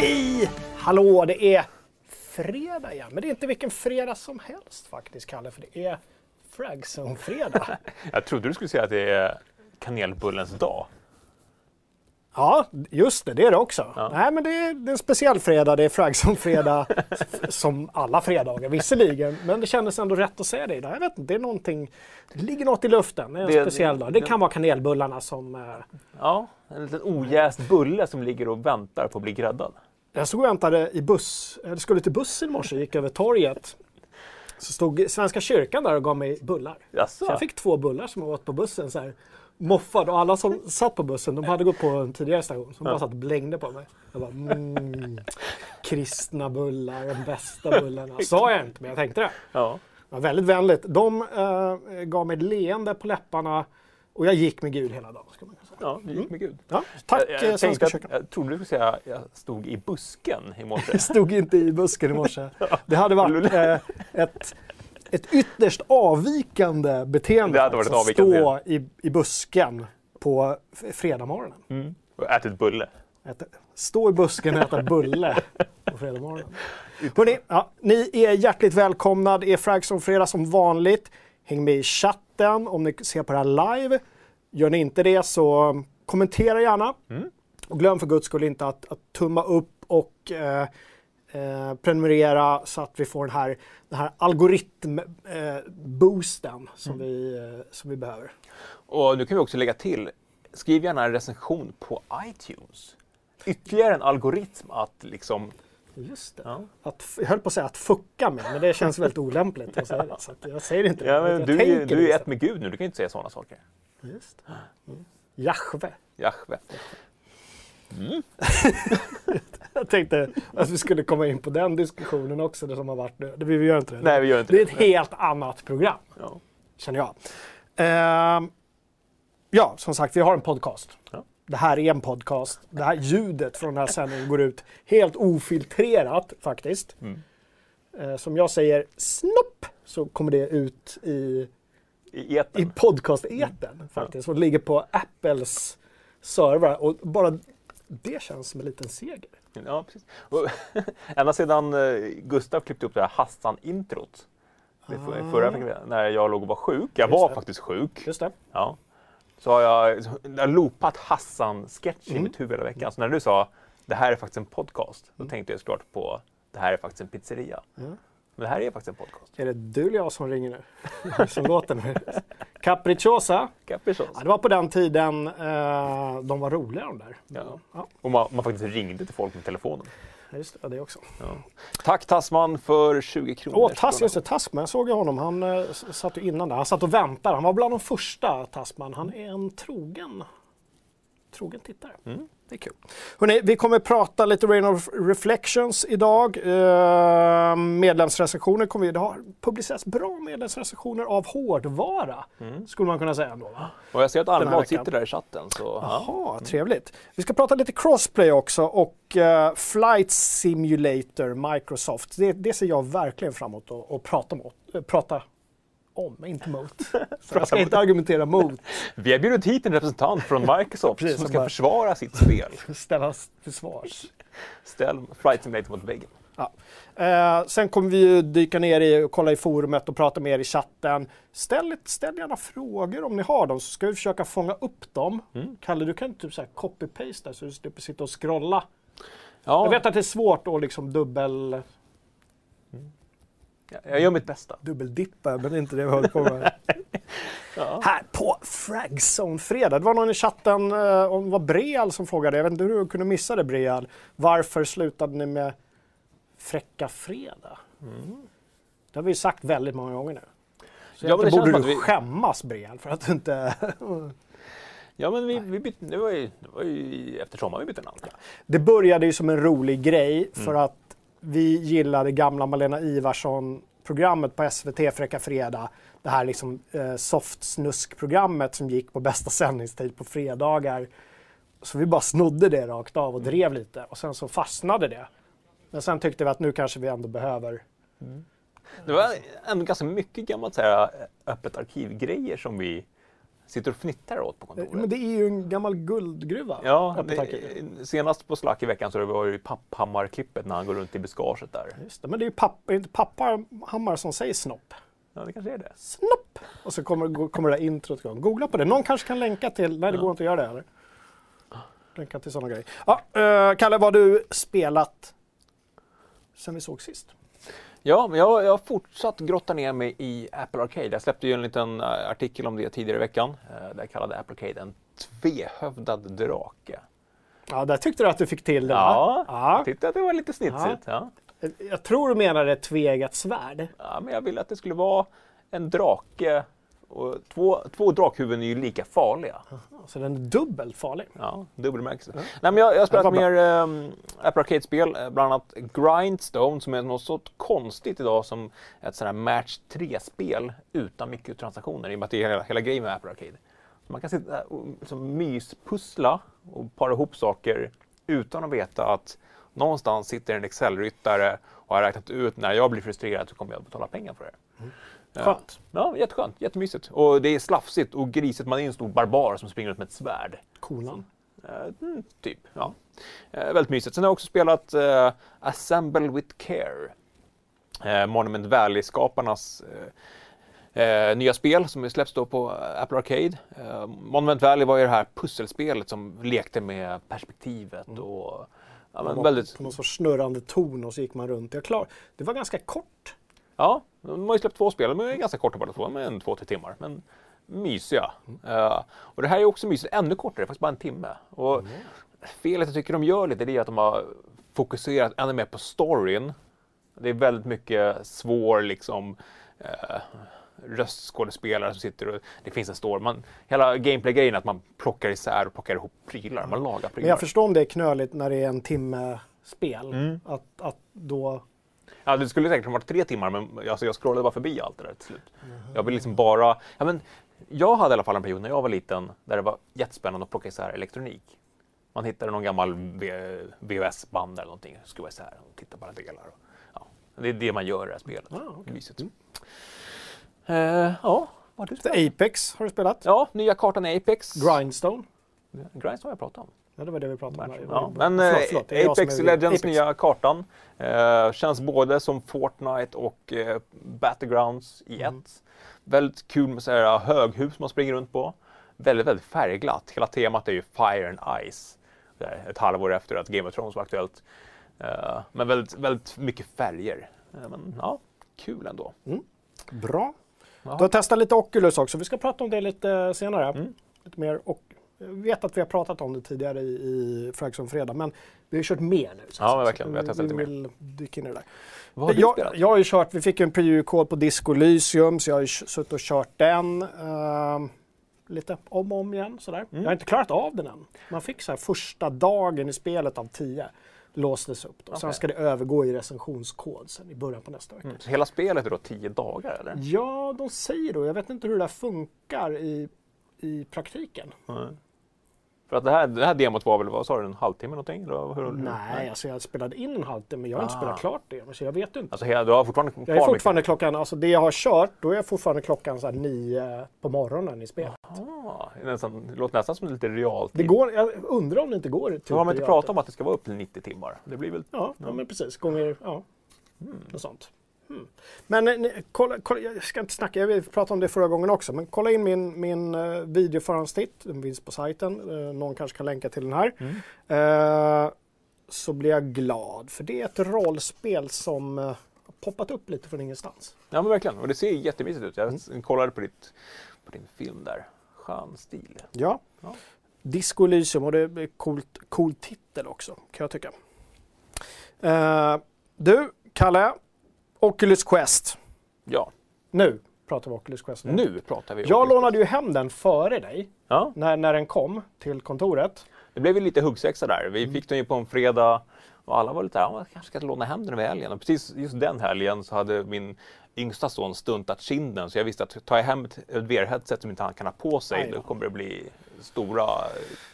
Hej! Hallå, det är fredag igen. Men det är inte vilken fredag som helst faktiskt, Kalle, för det är Fragzone-fredag. Jag trodde du skulle säga att det är kanelbullens dag. Ja, just det, det är det också. Ja. Nej, men det är, det är en speciell fredag, det är Fragzone-fredag som alla fredagar visserligen. Men det kändes ändå rätt att säga det idag. Jag vet inte, det är någonting, det ligger något i luften. Det är en det, speciell dag. Det kan vara kanelbullarna som... Eh... Ja, en liten ojäst bulle som ligger och väntar på att bli gräddad. Jag stod och väntade i buss, jag skulle till bussen i morse, gick över torget. Så stod Svenska kyrkan där och gav mig bullar. Jaså? Så jag fick två bullar som jag åt på bussen. Så här moffad och alla som satt på bussen de hade gått på en tidigare station som ja. bara satt och blängde på mig. Jag bara mm, kristna bullar, de bästa bullarna. Sa jag inte men jag tänkte det. Ja. Det var väldigt vänligt. De äh, gav mig ett leende på läpparna och jag gick med Gud hela dagen. Ska man. Ja, du gick med Gud. Ja, tack jag, jag Svenska kyrkan. Jag trodde du skulle säga att jag stod i busken i morse. jag stod inte i busken i morse. Det hade varit äh, ett ett ytterst avvikande beteende. Det hade varit att stå i, i busken på fredagmorgonen. Mm. Och ätit bulle. Äta, stå i busken och äta bulle på fredagmorgonen. Hörrni, ja, ni är hjärtligt välkomna. Det är Fragson Fredag som vanligt. Häng med i chatten om ni ser på det här live. Gör ni inte det så kommentera gärna. Mm. Och glöm för guds skull inte att, att tumma upp och eh, eh, prenumerera så att vi får den här, den här algoritmboosten eh, som, mm. vi, eh, som vi behöver. Och nu kan vi också lägga till, skriv gärna en recension på iTunes. Ytterligare en algoritm att liksom Just det. Ja. Att, jag höll på att säga att fucka med, men det känns väldigt olämpligt att säga det. Så jag säger inte ja, du, är, du är ett med Gud nu, du kan inte säga sådana saker. Just det. Mm. Jahve. Jahve. Mm. jag tänkte att vi skulle komma in på den diskussionen också, det som har varit nu. Det, vi gör inte det. Nej, vi gör inte det. är ett helt annat program, ja. känner jag. Uh, ja, som sagt, vi har en podcast. Ja. Det här är en podcast. Det här ljudet från den här sändningen går ut helt ofiltrerat faktiskt. Mm. Uh, som jag säger snopp så kommer det ut i, I, i podcast-eten mm. faktiskt. Och ligger på Apples servrar. Och bara det känns som en liten seger. Ja, precis. ända sedan eh, Gustav klippte upp det här Hassan-introt ah. förra veckan när jag låg och var sjuk. Jag Just var det. faktiskt sjuk. Just det. Ja. Så har jag, jag har loopat Hassan-sketch mm. i mitt huvud hela veckan. Så när du sa det här är faktiskt en podcast, då mm. tänkte jag såklart på det här är faktiskt en pizzeria. Mm. Men det här är faktiskt en podcast. Är det du eller jag som ringer nu? som låter nu? Capricciosa. Capricciosa. Ja, det var på den tiden eh, de var roliga de där. Ja. ja. Och man, man, faktiskt ringde till folk med telefonen. Just det, det också. Ja. Tack Tasman för 20 kronor. Åh, Tass, just det, Tasman, jag såg ju honom. Han eh, satt ju innan där. Han satt och väntade. Han var bland de första Tasman. Han är en trogen, trogen tittare. Mm. Det är kul. Hörrni, vi kommer prata lite Rain of Reflections idag. Uh, medlemsrecensioner kommer vi... Det har publicerats bra medlemsrecensioner av hårdvara. Mm. Skulle man kunna säga ändå. Och jag ser att Almblad sitter där i chatten. Så, Jaha, ja. mm. trevligt. Vi ska prata lite crossplay också och uh, Flight Simulator Microsoft. Det, det, ser jag verkligen fram emot att prata, mot, uh, prata om, inte mot. Så jag ska inte argumentera mot. Vi har bjudit hit en representant från Microsoft Precis, som ska bara... försvara sitt spel. Ställas till svars. Ställ Flight Simulator mot väggen. Ja. Eh, sen kommer vi dyka ner i och kolla i forumet och prata med er i chatten. Ställ, ställ gärna frågor om ni har dem så ska vi försöka fånga upp dem. Mm. Kalle, du kan typ så copy-paste så du slipper sitta och scrolla. Ja. Jag vet att det är svårt att liksom dubbel jag gör mitt bästa. Dubbeldippa, men det är inte det vi håller på med. ja. Här på Fragzone-fredag. Det var någon i chatten, eh, om det var Breal som frågade, jag vet inte hur du kunde missa det Breal. Varför slutade ni med Fräcka Fredag? Mm. Det har vi sagt väldigt många gånger nu. Så ja, men det borde du vi... skämmas Breal för att du inte... Ja, men vi, vi bytte, det, var ju, det var ju efter sommaren vi bytte namn. Det började ju som en rolig grej för mm. att vi gillade gamla Malena Ivarsson-programmet på SVT Fräcka Fredag. Det här liksom eh, softsnusk-programmet som gick på bästa sändningstid på fredagar. Så vi bara snodde det rakt av och drev lite och sen så fastnade det. Men sen tyckte vi att nu kanske vi ändå behöver mm. Det var ändå ganska mycket gammalt så här, öppet arkivgrejer som vi sitter och fnittrar åt på kontoret. Men det är ju en gammal guldgruva. Ja, det, senast på Slack i veckan så det var det ju Papphammar-klippet när han går runt i buskaget där. Just det, men det är ju papp, är inte Papphammar som säger snopp. Ja, det kanske är det. Snopp! Och så kommer, kommer det där introt igång. Googla på det. Någon kanske kan länka till... Nej, det går inte att göra det heller. Länka till sådana grejer. Ja, eh, Kalle, vad har du spelat sen vi såg sist? Ja, men jag, jag har fortsatt grotta ner mig i Apple Arcade. Jag släppte ju en liten eh, artikel om det tidigare i veckan. eh, Där jag kallade Apple Arcade en tvehövdad drake. Ja, där tyckte du att du fick till det, Ja, va? jag tyckte att det var lite snitsigt. Ja. ja. Jag tror du menar ett tveeggat svärd. Ja, men jag ville att det skulle vara en drake. Och två, två drakhuvuden är ju lika farliga. Så den är dubbelt farlig. Ja, dubbelbemärkelse. Nej, men jag, jag har spelat Ja, mer um, Apple Arcade-spel, eh, bland annat Grindstone som är något så konstigt idag som ett sånt här Match 3-spel utan mikrotransaktioner i och med att det är hela, hela grejen med Apple Arcade. Så man kan sitta och liksom myspussla och para ihop saker utan att veta att någonstans sitter en Excel-ryttare och har räknat ut när jag blir frustrerad så kommer jag betala pengar för det. Ja. Skönt. Ja, jätteskönt, jättemysigt. Och det är slafsigt och grisigt. Man är en stor barbar som springer runt med ett svärd. Konan. Eh, mm, typ, ja. Eh, väldigt mysigt. Sen har jag också spelat eh, Assemble with Care. Eh, Monument Valley-skaparnas eh, eh, nya spel som släpps då på Apple Arcade. Eh, Monument Valley var ju det här pusselspelet som lekte med perspektivet och ja, men väldigt, På någon sorts snurrande ton och så gick man runt. Jag klar. Det var ganska kort. Ja, de har ju släppt två spel. De är ganska korta båda två, med en två, tre timmar. Men mysiga. Eh, och det här är också mysigt, ännu kortare, faktiskt bara en timme. Och felet jag tycker de gör lite, det är att de har fokuserat ännu mer på storyn. Det är väldigt mycket svår liksom eh, röstskådespelare som sitter och det finns en story. Man, hela gameplay-grejen är att man plockar isär och plockar ihop prylar. Man lagar prylar. Men jag förstår om det är knöligt när det är en timme spel. Mm. Att, att då... Ja, det skulle säkert ha varit tre timmar, men alltså, jag scrollade bara förbi allt det där till slut. Jag vill liksom bara... Ja, men, jag hade i alla fall en period när jag var liten där det var jättespännande att plocka isär elektronik. Man hittade någon gammal VHS-band eller någonting, skruva isär och titta på alla delar. Och, ja, det är det man gör i det här spelet. Ah, okej. Mysigt. Eh, ja, vad har du spelat? Apex har du spelat. Ja, nya kartan Apex. Grindstone. Grindstone har jag pratat om. Ja, det var det vi pratade om. Ja, där. men Förlåt, eh, förlåt, Apex Legends Apex. nya kartan eh, känns både som Fortnite och eh, Battlegrounds i ett. Mm. Väldigt kul med så här höghus man springer runt på. Väldigt, väldigt färgglatt. Hela temat är ju Fire and Ice. Det är ett halvår efter att Game of Thrones var aktuellt. Eh, men väldigt, väldigt mycket färger. Eh, men ja, kul ändå. Bra. Jaha. Du har testat lite Oculus också. Vi ska prata om det lite senare. Mm. Lite mer. Och jag vet att vi har pratat om det tidigare i, i Frags om fredag, men vi har kört mer nu. så Ja, men verkligen. Vi har testat lite mer. vill dyka in i det där. Vad har du jag, spelat? jag har ju kört, vi fick ju en preview-kod på Disco Elysium, så jag har ju suttit och kört den. ehm, lite om och om igen sådär. Jag har inte klarat av den än. Man fick så här första dagen i spelet av 10 låstes upp. Då. Sen Okej. ska det övergå i recensionskod sen i början på nästa vecka. Mm. Så hela spelet är då tio dagar eller? Ja, de säger då. Jag vet inte hur det där funkar i, i praktiken. Mm. För att det här, det här demot var väl, vad sa du, en halvtimme någonting? Eller hur, Nej, alltså jag spelade in en halvtimme, men jag har inte Ah. spelat klart det. Så jag vet inte. Alltså hela, du har fortfarande Jag är kvar fortfarande klockan, alltså det jag har kört, då är jag fortfarande klockan så här nio på morgonen i spelet. Ah, det är nästan, det låter nästan som lite realtid. Det går, jag undrar om det inte går. Typ har man inte i pratat om att det ska vara upp till 90 timmar? Det blir väl... Ja, ja, men precis. Gånger, ja. Något sånt. Mm. Men eh, kolla, kolla, jag ska inte snacka, vi pratade om det förra gången också, men kolla in min, min uh, videoförhandstitt. Den finns på sajten. Eh, någon kanske kan länka till den här. Eh, så blir jag glad, för det är ett rollspel som eh, har poppat upp lite från ingenstans. Ja men verkligen, och det ser jättemysigt ut. Jag Mm. kollade på, ditt, på din film där. Skön stil. Ja. Ja. Disco Elysium och det är coolt, cool titel också, kan jag tycka. Eh, du, Kalle. Oculus Quest. Ja, Nu pratar vi Oculus Quest. nu pratar vi. Jag lånade ju hem den före dig, Ja, när, när den kom till kontoret. det blev ju lite huggsexa där. Vi Mm. fick den ju på en fredag och alla var lite "Ja, jag kanske ska låna hem den över helgen. Och precis just den helgen så hade min yngsta son stuntat kinden så jag visste att tar jag hem ett VR-headset som inte han kan ha på sig Aj då. kommer det bli stora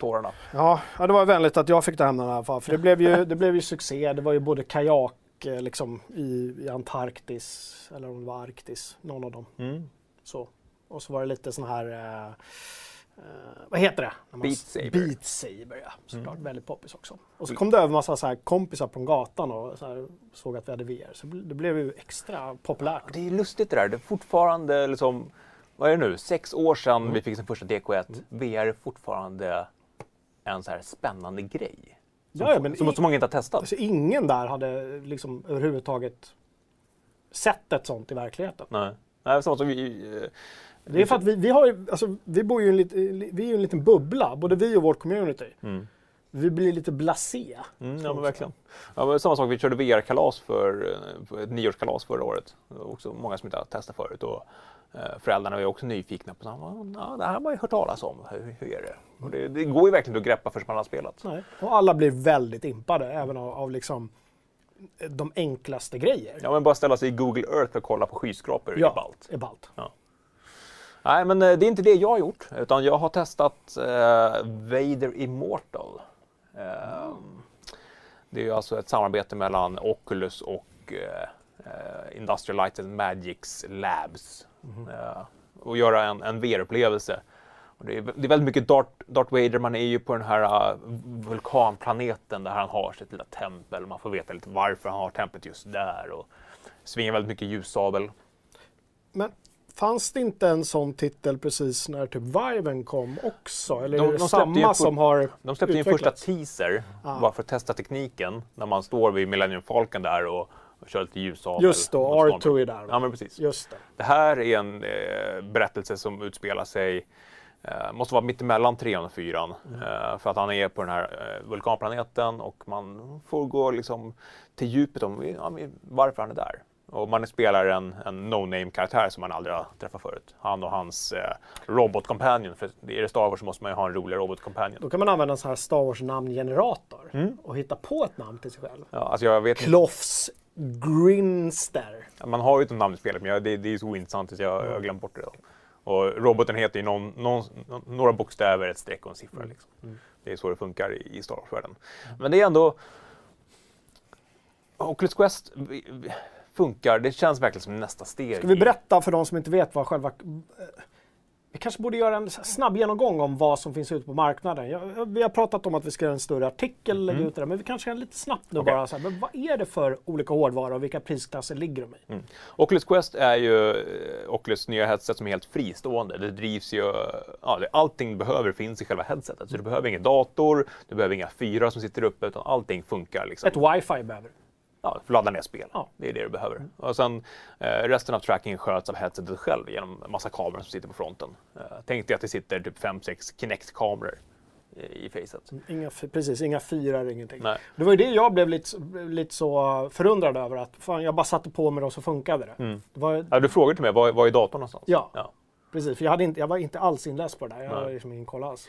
tårarna. Ja, ja, det var vänligt att jag fick ta hem den i alla fall. För det blev ju, det blev ju succé. Det var ju både kajak eh, liksom, i, i Antarktis, eller om det var Arktis, någon av dem. Mm. Så. Och så var det lite sån här, eh, eh, vad heter det? När Beat Saber. Beat Saber, ja. Såklart väldigt poppis också. Och så kom det över massa så här kompisar från gatan och så här, såg att vi hade VR. Så det blev ju extra populärt. Det är lustigt det där. Det är fortfarande liksom, vad är det nu, sex år sedan Mm. vi fick sin första DK1. VR är fortfarande en så här spännande grej. Som, Ja, men som så många inte har testat. Alltså, ingen där hade liksom överhuvudtaget sett ett sånt i verkligheten. Nej. Nej, samma som vi, eh, Det är för att vi, vi, har alltså, vi bor ju i en, lit, vi är en liten bubbla, både vi och vårt community. Mm. Vi blir lite blasé. Mm, ja, men verkligen. Ja, men samma sak, vi körde VR-kalas för, eh, för ett nyårskalas förra året. Också många som inte har testat förut. Och, eh, föräldrarna var ju också nyfikna på ja, det här har man ju hört talas om. Hur, hur är det? Och det? Det går ju verkligen att greppa förrän man har spelat. Nej. Och alla blir väldigt impade, även av, av liksom de enklaste grejer. Ja, men bara ställa sig i Google Earth och kolla på skyskrapor är ballt. är ballt. Nej, men eh, det är inte det jag har gjort, utan jag har testat eh, Vader Immortal. Eh, Det är ju alltså ett samarbete mellan Oculus och eh, eh, Industrial Light and Magics Labs. Eh, och göra en, en VR-upplevelse. Det, är, det är väldigt mycket Darth, Darth Vader, man är ju på den här uh, vulkanplaneten där han har sitt lilla tempel. Man får veta lite varför han har templet just där. Och svingar väldigt mycket ljussabel. Men fanns det inte en sån titel precis när typ Viven kom också? Eller De- är det de samma som har De släppte ju en första teaser Ah. bara för att testa tekniken när man står vid Millennium Falcon där och, och kör lite ljussabel. Just då, mot R2 stormen. är där. Ja, men precis. Just det. Det här är en eh, berättelse som utspelar sig, eh, måste vara mittemellan trean och fyran. Mm. Eh, för att han är på den här eh, vulkanplaneten och man får gå liksom till djupet om ja, varför han är där. Och man spelar en, en no-name-karaktär som man aldrig har träffat förut. Han och hans eh, robot-companion. För är det Star Wars så måste man ju ha en rolig robot-companion. Då kan man använda en sån här Star Wars namngenerator Mm. och hitta på ett namn till sig själv. Ja, alltså jag vet. Kloffs Grinster. Man har ju ett namn i spelet men jag, det, det är så ointressant att jag, har glömt bort det. Då. Och roboten heter ju någon, någon, några bokstäver, ett streck och en siffra. Liksom. Det är så det funkar i, i Star Wars-världen. Men det är ändå... Oculus Quest funkar, det känns verkligen som nästa steg. Ska vi berätta för de som inte vet vad själva... eh, Vi kanske borde göra en snabb genomgång om vad som finns ute på marknaden. Jag, vi har pratat om att vi ska göra en större artikel, lägga ut det där, men vi kanske kan lite snabbt nu Mm. Okej. bara så här, men vad är det för olika hårdvara och vilka prisklasser ligger de i? Mm. Oculus Quest är ju eh, Oculus nya headset som är helt fristående. Det drivs ju, ja, allting du behöver finns i själva headsetet. Så du behöver ingen dator, du behöver inga fyrar som sitter uppe, utan allting funkar. Liksom. Ett wifi behöver du. Ja, ladda ner spel. Ja. Det är det du behöver. Och sen eh, resten av trackingen sköts av headsetet själv genom en massa kameror som sitter på fronten. Eh, tänk dig att det sitter typ 5-6 Kinect-kameror i, facet. Inga, precis, inga fyrar, ingenting. Nej. Det var ju det jag blev lite, lite så förundrad över. Att fan, jag bara satte på mig det och så funkade det. Mm. det var, Ja, du frågade till mig, var, var är datorn någonstans? Ja. ja. Precis, för jag, hade inte, jag var inte alls inläst på det där. Jag hade liksom ingen koll alls.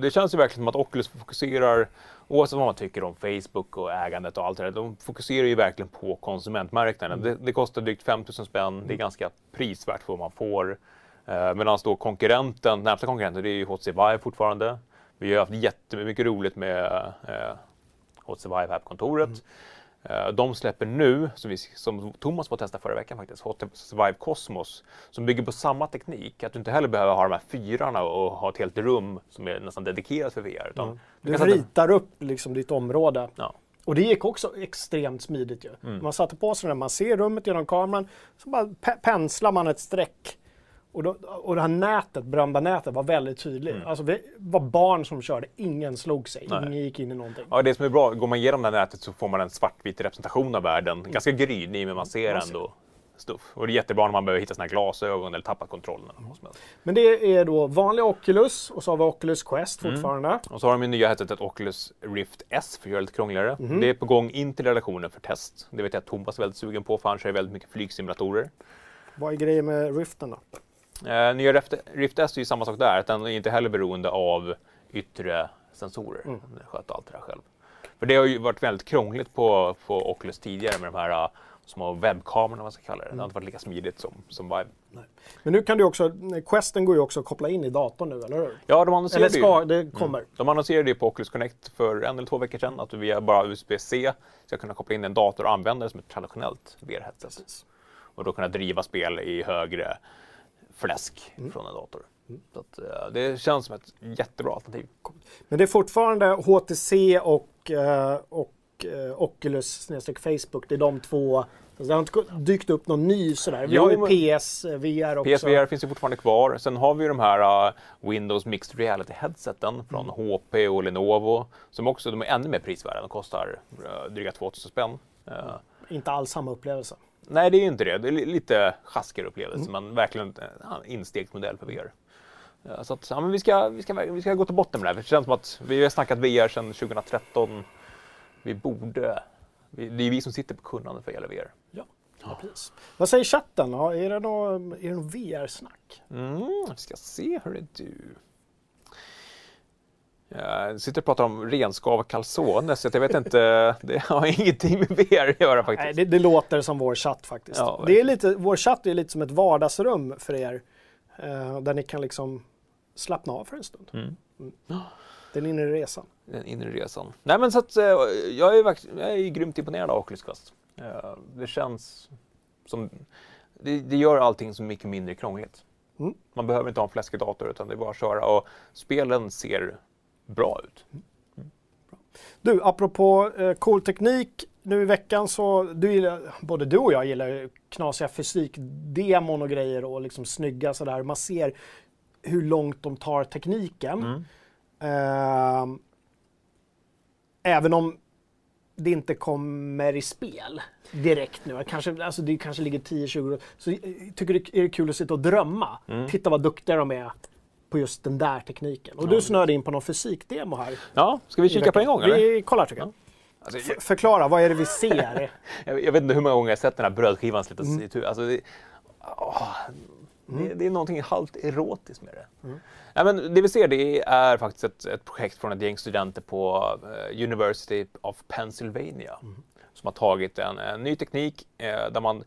Det känns ju verkligen som att Oculus fokuserar, oavsett vad man tycker om Facebook och ägandet och allt det där, de fokuserar ju verkligen på konsumentmarknaden. Det, det kostar drygt 5000 spänn, det är ganska prisvärt för vad man får. Eh, Medan då konkurrenten, närmsta konkurrenten, det är ju HTC Vive fortfarande. Vi har haft jättemycket roligt med eh, HTC Vive här på kontoret. Eh, De släpper nu, som, vi, som Thomas var testa förra veckan faktiskt, HTC Vive Cosmos, som bygger på samma teknik. Att du inte heller behöver ha de här fyrarna och ha ett helt rum som är nästan dedikerat för VR. Utan Du du ritar upp liksom ditt område. ja, Och det gick också extremt smidigt ju. Mm. Man satte på sig den, man ser rummet genom kameran, så bara pe- penslar man ett streck. Och, då, och det här nätet, berömda nätet, var väldigt tydligt. Alltså vi var barn som körde, ingen slog sig, Mm. Nej. ingen gick in i någonting. ja, det som är bra, går man igenom det här nätet så får man en svartvit representation av världen. Ganska grynig, men man ser Man ser. ändå stuff. Och det är jättebra när man behöver hitta sina glasögon eller tappa kontrollen. Eller helst. Men det är då vanliga Oculus och så har vi Oculus Quest Mm. fortfarande. Och så har de ju nya headsetet Oculus Rift S för att göra det lite krångligare. Det är på gång in till redaktionen för test. Det vet jag att Thomas är väldigt sugen på för han kör väldigt mycket flygsimulatorer. Vad är grejen med Riften då? Eh, nya Rift, Rift S är ju samma sak där, att den är inte heller beroende av yttre sensorer. Mm. Den sköter allt det där själv. För det har ju varit väldigt krångligt på, på Oculus tidigare med de här uh, små webbkamerorna, vad man ska kalla det. Det har inte varit lika smidigt som, som Vive. Men nu kan du också, Questen går ju också att koppla in i datorn nu, eller hur? Ja, de annonserade Eller ju. ska, det kommer. De annonserade ju på Oculus Connect för en eller två veckor sedan att du via bara USB-C ska kunna koppla in en dator och använda det som ett traditionellt VR-headset. Och då kunna driva spel i högre fläsk Mm. från en dator. Så att, eh, det känns som ett jättebra alternativ. Men det är fortfarande HTC och, eh, och eh, Oculus Facebook. Det är de två. Det har inte dykt upp någon ny sådär. Vi Jo, har ju PSVR också. PSVR finns ju fortfarande kvar. Sen har vi ju de här uh, Windows Mixed Reality headseten från HP och Lenovo. Som också de är ännu mer prisvärda. De kostar uh, dryga 2000 spänn. Uh, Inte alls samma upplevelse. Nej, det är ju inte det. Det är li- lite sjaskigare upplevelse, men verkligen en instegsmodell för VR. Ja, Så att, ja, men vi, ska, vi, ska, vi ska gå till botten med det här. för Det känns som att vi har snackat VR sedan 2013. Vi borde... vi- Det är vi som sitter på kunnande för hela VR. Ja, ja precis. Vad säger chatten? Är det något, är det något VR-snack? Mm, vi ska se hur det är du. Jag sitter och pratar om renskav och calzone, så jag vet inte. Det har ingenting med VR att göra faktiskt. Nej, det, det låter som vår chatt faktiskt. Ja, det är lite, vår chatt är lite som ett vardagsrum för er. Eh, där ni kan liksom slappna av för en stund. Mm. Den inre resan. den inre resan. Nej men så att eh, jag är, jag är grymt imponerad av Oculus Quest. Eh, Det känns som, det, det gör allting så mycket mindre krångligt. Mm. Man behöver inte ha en fläskig dator utan det är bara att köra och spelen ser bra ut. Du, apropå eh, cool teknik. Nu i veckan så, du gillar, både du och jag gillar knasiga fysikdemon och grejer och liksom snygga sådär. Man ser hur långt de tar tekniken. Mm. Ehm, även om det inte kommer i spel direkt nu. Kanske, alltså det kanske ligger 10-20 år. Så eh, tycker det är det kul att sitta och drömma. Mm. Titta vad duktiga de är på just den där tekniken. Och du snöade in på någon fysikdemo här. Ja, ska vi kika på en gång eller? Vi kollar tycker jag. Alltså, förklara, vad är det vi ser? jag, jag vet inte hur många gånger jag sett den här brödskivan slitas Mm. i tur. Alltså, det, åh, det, det är någonting halvt erotiskt med det. Mm. Nej, men det vi ser det är faktiskt ett, ett projekt från ett gäng studenter på eh, University of Pennsylvania. Mm. Som har tagit en, en ny teknik eh, där man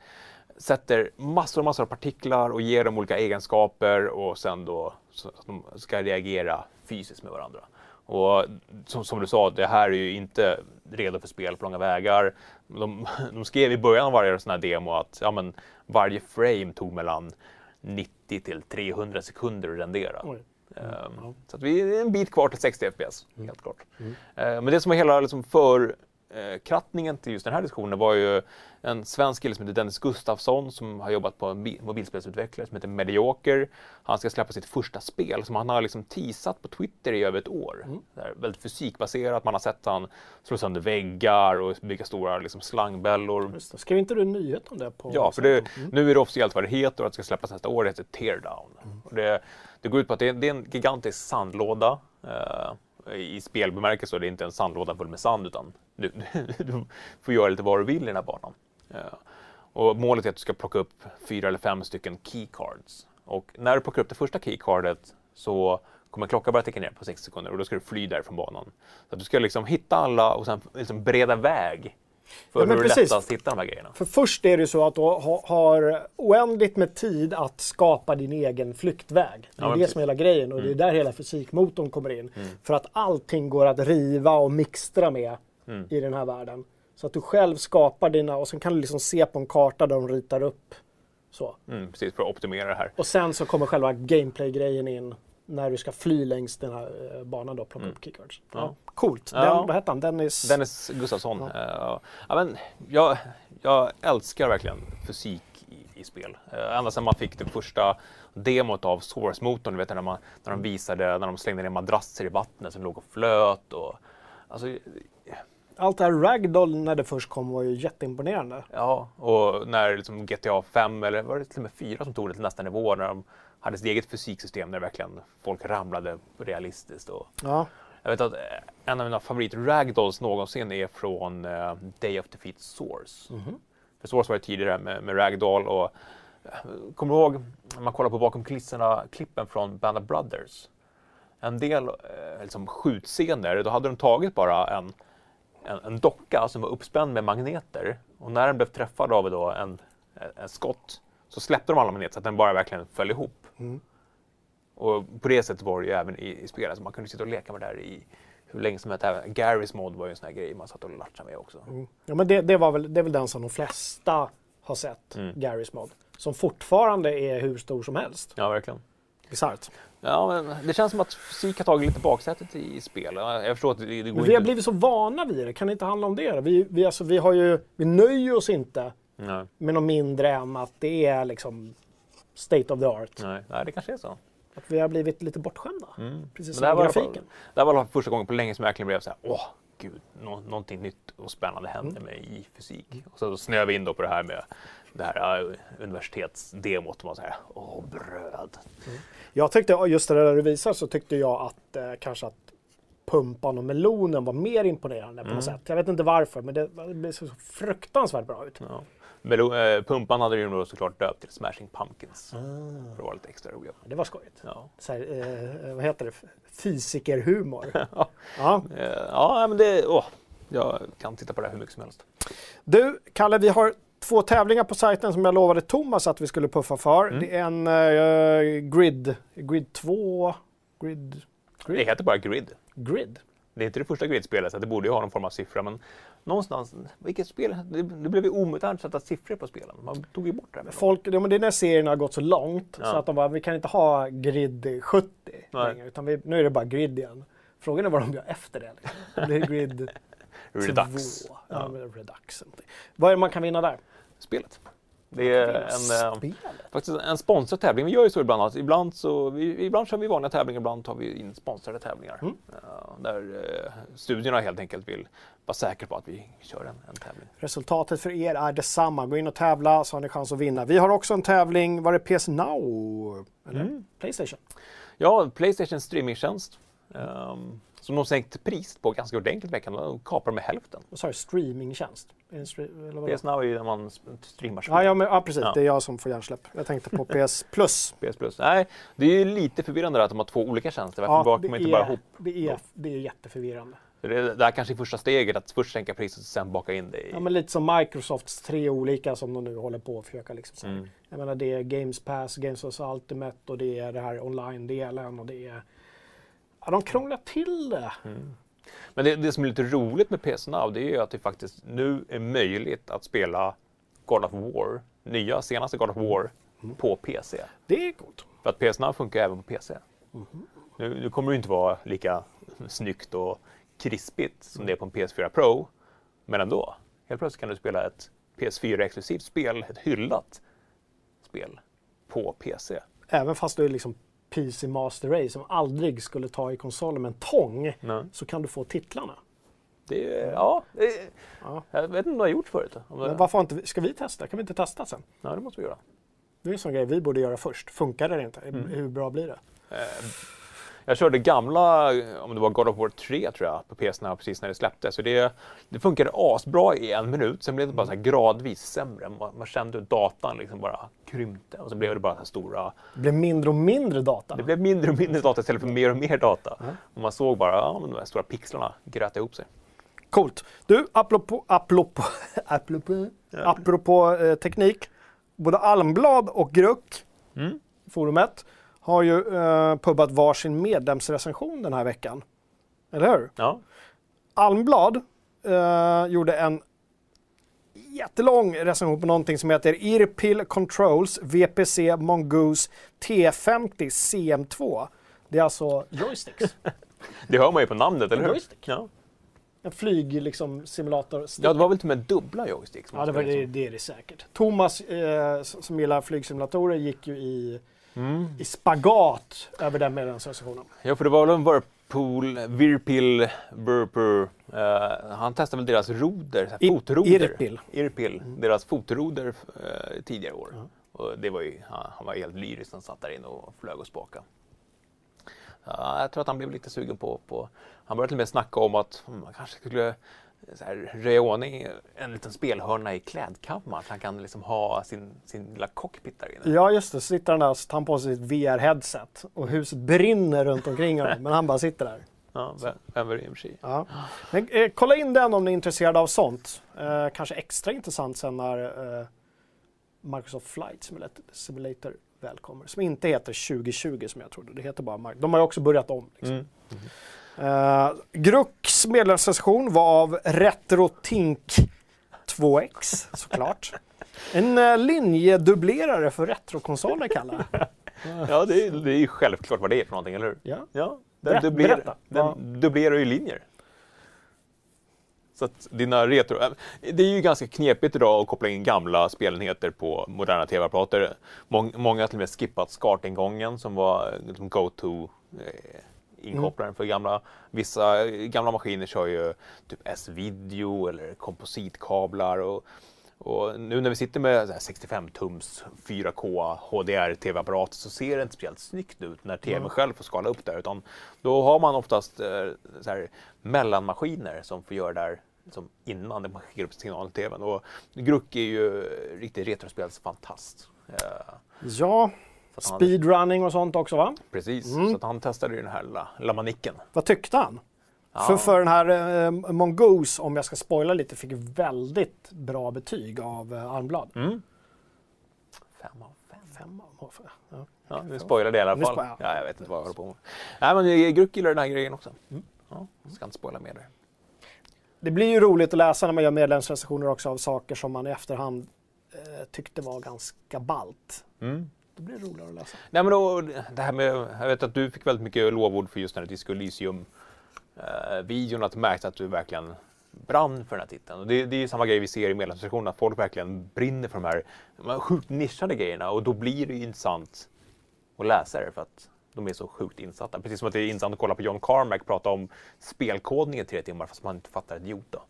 sätter massor och massor av partiklar och ger dem olika egenskaper och sen då så att de ska reagera fysiskt med varandra. Och som, som du sa, det här är ju inte redo för spel på långa vägar. De, de skrev i början av varje sån här demo att ja, men, varje frame tog mellan 90 till 300 sekunder att rendera. Ehm, Så att vi är en bit kvar till 60 FPS, Mm. helt klart. Ehm, men det som är hela liksom, för eh, krattningen till just den här diskussionen var ju en svensk kille som heter Dennis Gustafsson som har jobbat på en bi- mobilspelsutvecklare som heter Medioker. Han ska släppa sitt första spel som han har liksom teasat på Twitter i över ett år. Det är väldigt fysikbaserat, man har sett han slå sönder väggar och bygga stora liksom, slangbällor. Just det. Skrev inte du en nyhet om det? På Ja, för det, nu är det officiellt vad det heter och att det ska släppas nästa år. Det heter Teardown. Och det, det går ut på att det är, det är en gigantisk sandlåda eh, i spelbemärkelse. Det är inte en sandlåda full med sand utan du, du får göra lite vad du vill i den här banan. Eh, och målet är att du ska plocka upp fyra eller fem stycken keycards. Och när du plockar upp det första keycardet så kommer klockan börja ticka ner på 60 sekunder och då ska du fly därifrån banan. Så att du ska liksom hitta alla och sen liksom bereda väg för Ja, hur det är precis. lättast att hitta de här grejerna. För först är det ju så att du ha, har oändligt med tid att skapa din egen flyktväg. Det är Ja, det precis. som är hela grejen och det är där hela fysikmotorn kommer in. För att allting går att riva och mixtra med i den här världen. Så att du själv skapar dina och sen kan du liksom se på en karta där de ritar upp så. Mm, precis, för att optimera det här. Och sen så kommer själva gameplay-grejen in när du ska fly längs den här eh, banan då plocka upp keycards. Ja. Ja. Coolt. Den, Ja. vad hette han? Dennis? Dennis Gustafsson. eh, ja, men jag, jag älskar verkligen fysik i, i spel. Uh, ända sedan man fick det första demot av Source-motorn, du vet när, man, när de visade när de slängde ner madrasser i vattnet som låg och flöt. Och, alltså, Allt det här ragdoll när det först kom var ju jätteimponerande. ja, och när liksom GTA 5 eller var det till och med 4 som tog det till nästa nivå när de hade sitt eget fysiksystem där verkligen folk ramlade realistiskt. Och, Ja. Jag vet att eh, en av mina favorit ragdolls någonsin är från eh, Day of Defeat Source. För Source var ju tidigare med, med ragdoll och eh, kommer du ihåg när man kollar på bakom kulisserna klippen från Band of Brothers? En del eh, liksom skjutscener, då hade de tagit bara en, en, en docka som var uppspänd med magneter och när den blev träffad av då en, en skott så släppte de alla magneter så att den bara verkligen föll ihop. Och på det sättet var det ju även i, i spel. Alltså man kunde sitta och leka med det här i hur länge som helst. Även Garys mod var ju en sån här grej man satt och latchade med också. Ja, men det, det, var väl, det är väl den som de flesta har sett, Mm. Garys mod. som fortfarande är hur stor som helst. Ja, verkligen. Bisarrt. Ja, men det känns som att fysik har tagit lite baksätet i spel. Ja, Jag förstår att det, det går Men vi har blivit så vana vid det, kan det inte handla om det? Vi, vi, alltså, vi, har ju, vi nöjer oss inte Nej, med något mindre än att det är liksom state of the art. nej, nej, det kanske är så. Att vi har blivit lite bortskämda. Mm. Precis Men som det här med var alla fall- grafiken. Det här var första gången på länge som jag verkligen blev så här, åh gud, nå någonting nytt och spännande Mm. händer mig i fysik. Och så snöade vi in då på det här med det här universitetsdemot man här, åh bröd. Jag tyckte, just det där du visar så tyckte jag att eh, kanske att pumpan och melonen var mer imponerande Mm. på något sätt. Jag vet inte varför, men det, det såg så fruktansvärt bra ut. Ja. Melo eh, pumpan hade ju såklart döpt till Smashing Pumpkins. Ah. För att vara lite extra roliga. Det var skojigt. Ja. Så här, eh, vad heter det? Fysikerhumor. Ja. ja. Eh, ja, men det, åh, jag kan titta på det här hur mycket som helst. Du, Kalle, vi har två tävlingar på sajten som jag lovade Thomas att vi skulle puffa för. Mm. Det är en eh, Grid, Grid 2, Grid, Det heter bara Grid. Grid. Det är inte det första Grid-spelet, så det borde ju ha någon form av siffra. Men någonstans, vilket spel? Det, det blev ju omodernt att sätta siffror på spelen. Man tog ju bort det. här. Folk, det är när serien har gått så långt så Ja. att de bara, vi kan inte ha Grid 70 Nej. längre, utan vi, nu är det bara Grid igen. Frågan är vad de gör efter det. Liksom. Det är Grid Redux. 2. Ja, Redux. Vad är det man kan vinna där? Spelet. Det är en, eh, Spelet? faktiskt en sponsrad tävling. Vi gör ju så ibland. Att ibland, så, vi, ibland kör vi vanliga tävlingar, ibland tar vi in sponsrade tävlingar. Mm. Ja, där eh, studierna helt enkelt vill vara säkra på att vi kör en, en tävling. Resultatet för er är detsamma. Gå in och tävla så har ni chans att vinna. Vi har också en tävling, var det PS Now? Eller Mm. Playstation? Ja, Playstation streamingtjänst. Um, som de sänkt pris på ganska ordentligt veckan. De kapar med hälften. Vad sa du? Streamingtjänst? PS Now är ju när man streamar spel. Ja, ja, men, ja, precis. Ja. Det är jag som får hjärnsläpp. Jag tänkte på PS Plus. PS Plus. Nej, det är ju lite förvirrande att de har två olika tjänster. Varför Ja, bakar det man inte bara är, ihop? det, är, det är jätteförvirrande. Det, det här kanske är första steget, att först sänka priset och sen baka in det i... Ja, men lite som Microsofts tre olika som de nu håller på att försöka liksom. Mm. Jag menar det är Games Pass, Games Pass Ultimate och det är det här online-delen och det är... Ja, de krånglar till det. Mm. Men det, det som är lite roligt med PS Now, det är ju att det faktiskt nu är möjligt att spela God of War, nya senaste God of War, Mm. på PC. Det är coolt. För att PS Now funkar även på PC. Mhm. Nu, nu kommer det inte vara lika snyggt och krispigt som det är på en PS4 Pro. Men ändå, helt plötsligt kan du spela ett PS4-exklusivt spel, ett hyllat spel, på PC. Även fast du är liksom PC Master Race som aldrig skulle ta i konsolen med en tång Nej. så kan du få titlarna. Det är, ja, det är, Ja. jag vet inte om du har gjort förut. Om det, Men varför inte, ska vi testa? Kan vi inte testa sen? Ja, det måste vi göra. Det är en sån grej vi borde göra först. Funkar det inte? Mm. Hur bra blir det? Eh, Jag körde gamla, om det var God of War 3 tror jag, på PS precis när det släpptes. Så det, det funkade asbra i en minut, sen blev det bara så här gradvis sämre. Man, man kände hur datan liksom bara krympte och så blev det bara så stora... Det blir mindre och mindre data. Det blev mindre och mindre data istället för mer och mer data. Mm. Och man såg bara ja, de här stora pixlarna gröt ihop sig. Coolt. Du, apropå, apropå, apropå, apropå eh, teknik. Både Almblad och Gruck, Mm. forumet, har ju eh, pubbat varsin medlemsrecension den här veckan. Eller hur? Ja. Almblad eh, gjorde en jättelång recension på någonting som heter Irpil Controls VPC Mongoose T50 CM2. Det är alltså joysticks. Det hör man ju på namnet, eller hur? Joystick. Ja. En flyg liksom, simulator. ja, det var väl till och med dubbla joysticks. Ja, det, var, det, det är det säkert. Thomas, eh, som gillar flygsimulatorer, gick ju i, Mm. i spagat över den medlemsrecensionen. Ja, för det var väl en Whirlpool, Virpil, Burper. Eh, han testade väl deras roder, I- fotroder. Irpil. Irpil, deras fotroder eh, tidigare år. Och det var ju, han, han var helt lyrisk när han satt där inne och flög och spaka. Ja, jag tror att han blev lite sugen på, på han började till och med snacka om att man kanske skulle så här, röja ordning en liten spelhörna i klädkammaren så han kan liksom ha sin, sin lilla cockpit där inne. Ja, just det. Så sitter han där och tar på sig sitt VR-headset och huset brinner runt omkring honom, men han bara sitter där. Ja, vem, sig? Ja. Men, eh, kolla in den om ni är intresserade av sånt. Eh, kanske extra intressant sen när eh, Microsoft Flight Simulator, väl kommer. Som inte heter 2020 som jag trodde. Det heter bara Mar- De har ju också börjat om. Liksom. Mm. Uh, Grucks medlemssession var av RetroTink 2X såklart. En uh, linjedubblerare för retrokonsoler kallar jag Ja, det är, det är ju självklart vad det är för någonting, eller hur? Ja. ja den, Berätta, dubbler, berätta. den Vad- dubblerar ju linjer. Så att dina retro... Det är ju ganska knepigt idag att koppla in gamla spelenheter på moderna tv-apparater. Mång, många har till och med skippat SCART-ingången som var liksom go-to eh, inkopplaren för gamla. Vissa gamla maskiner kör ju typ S-video eller kompositkablar. Och, och nu när vi sitter med så här 65-tums 4K HDR-tv-apparat så ser det inte speciellt snyggt ut när tvn själv får skala upp där. Utan då har man oftast eh, så här mellanmaskiner som får göra det där som innan man skickar upp signalen till tvn. Och Gruck är ju riktig retrospelsfantast. Eh, Ja, speedrunning och sånt också va? Precis, Mm. så han testade ju den här lilla, lilla manicken. Vad tyckte han? Ja. För, för den här eh, Mongoose, om jag ska spoila lite, fick väldigt bra betyg av eh, Armblad. Mm. Fem av fem. Fem av ja. Ja, nu spoilade jag i alla fall. spoilar. Ja, jag vet inte vad jag håller på med. Nej, men Gruck gillar den här grejen också. Ja, jag ska inte spoila mer där. Det blir ju roligt att läsa när man gör medlemsrecensioner också av saker som man i efterhand eh, tyckte var ganska ballt. Mm. Då blir det roligare att läsa. Nej, men då, det här med, jag vet att du fick väldigt mycket lovord för just den här Disco Elysium-videon, att du märkte att du verkligen brann för den här titeln. Och det, det är ju samma grej vi ser i medlemsrecensionen, att folk verkligen brinner för de här, de sjukt nischade grejerna och då blir det ju intressant att läsa det för att de är så sjukt insatta. Precis som att det är intressant att kolla på John Carmack prata om spelkodning i tre timmar fast man inte fattar ett jota.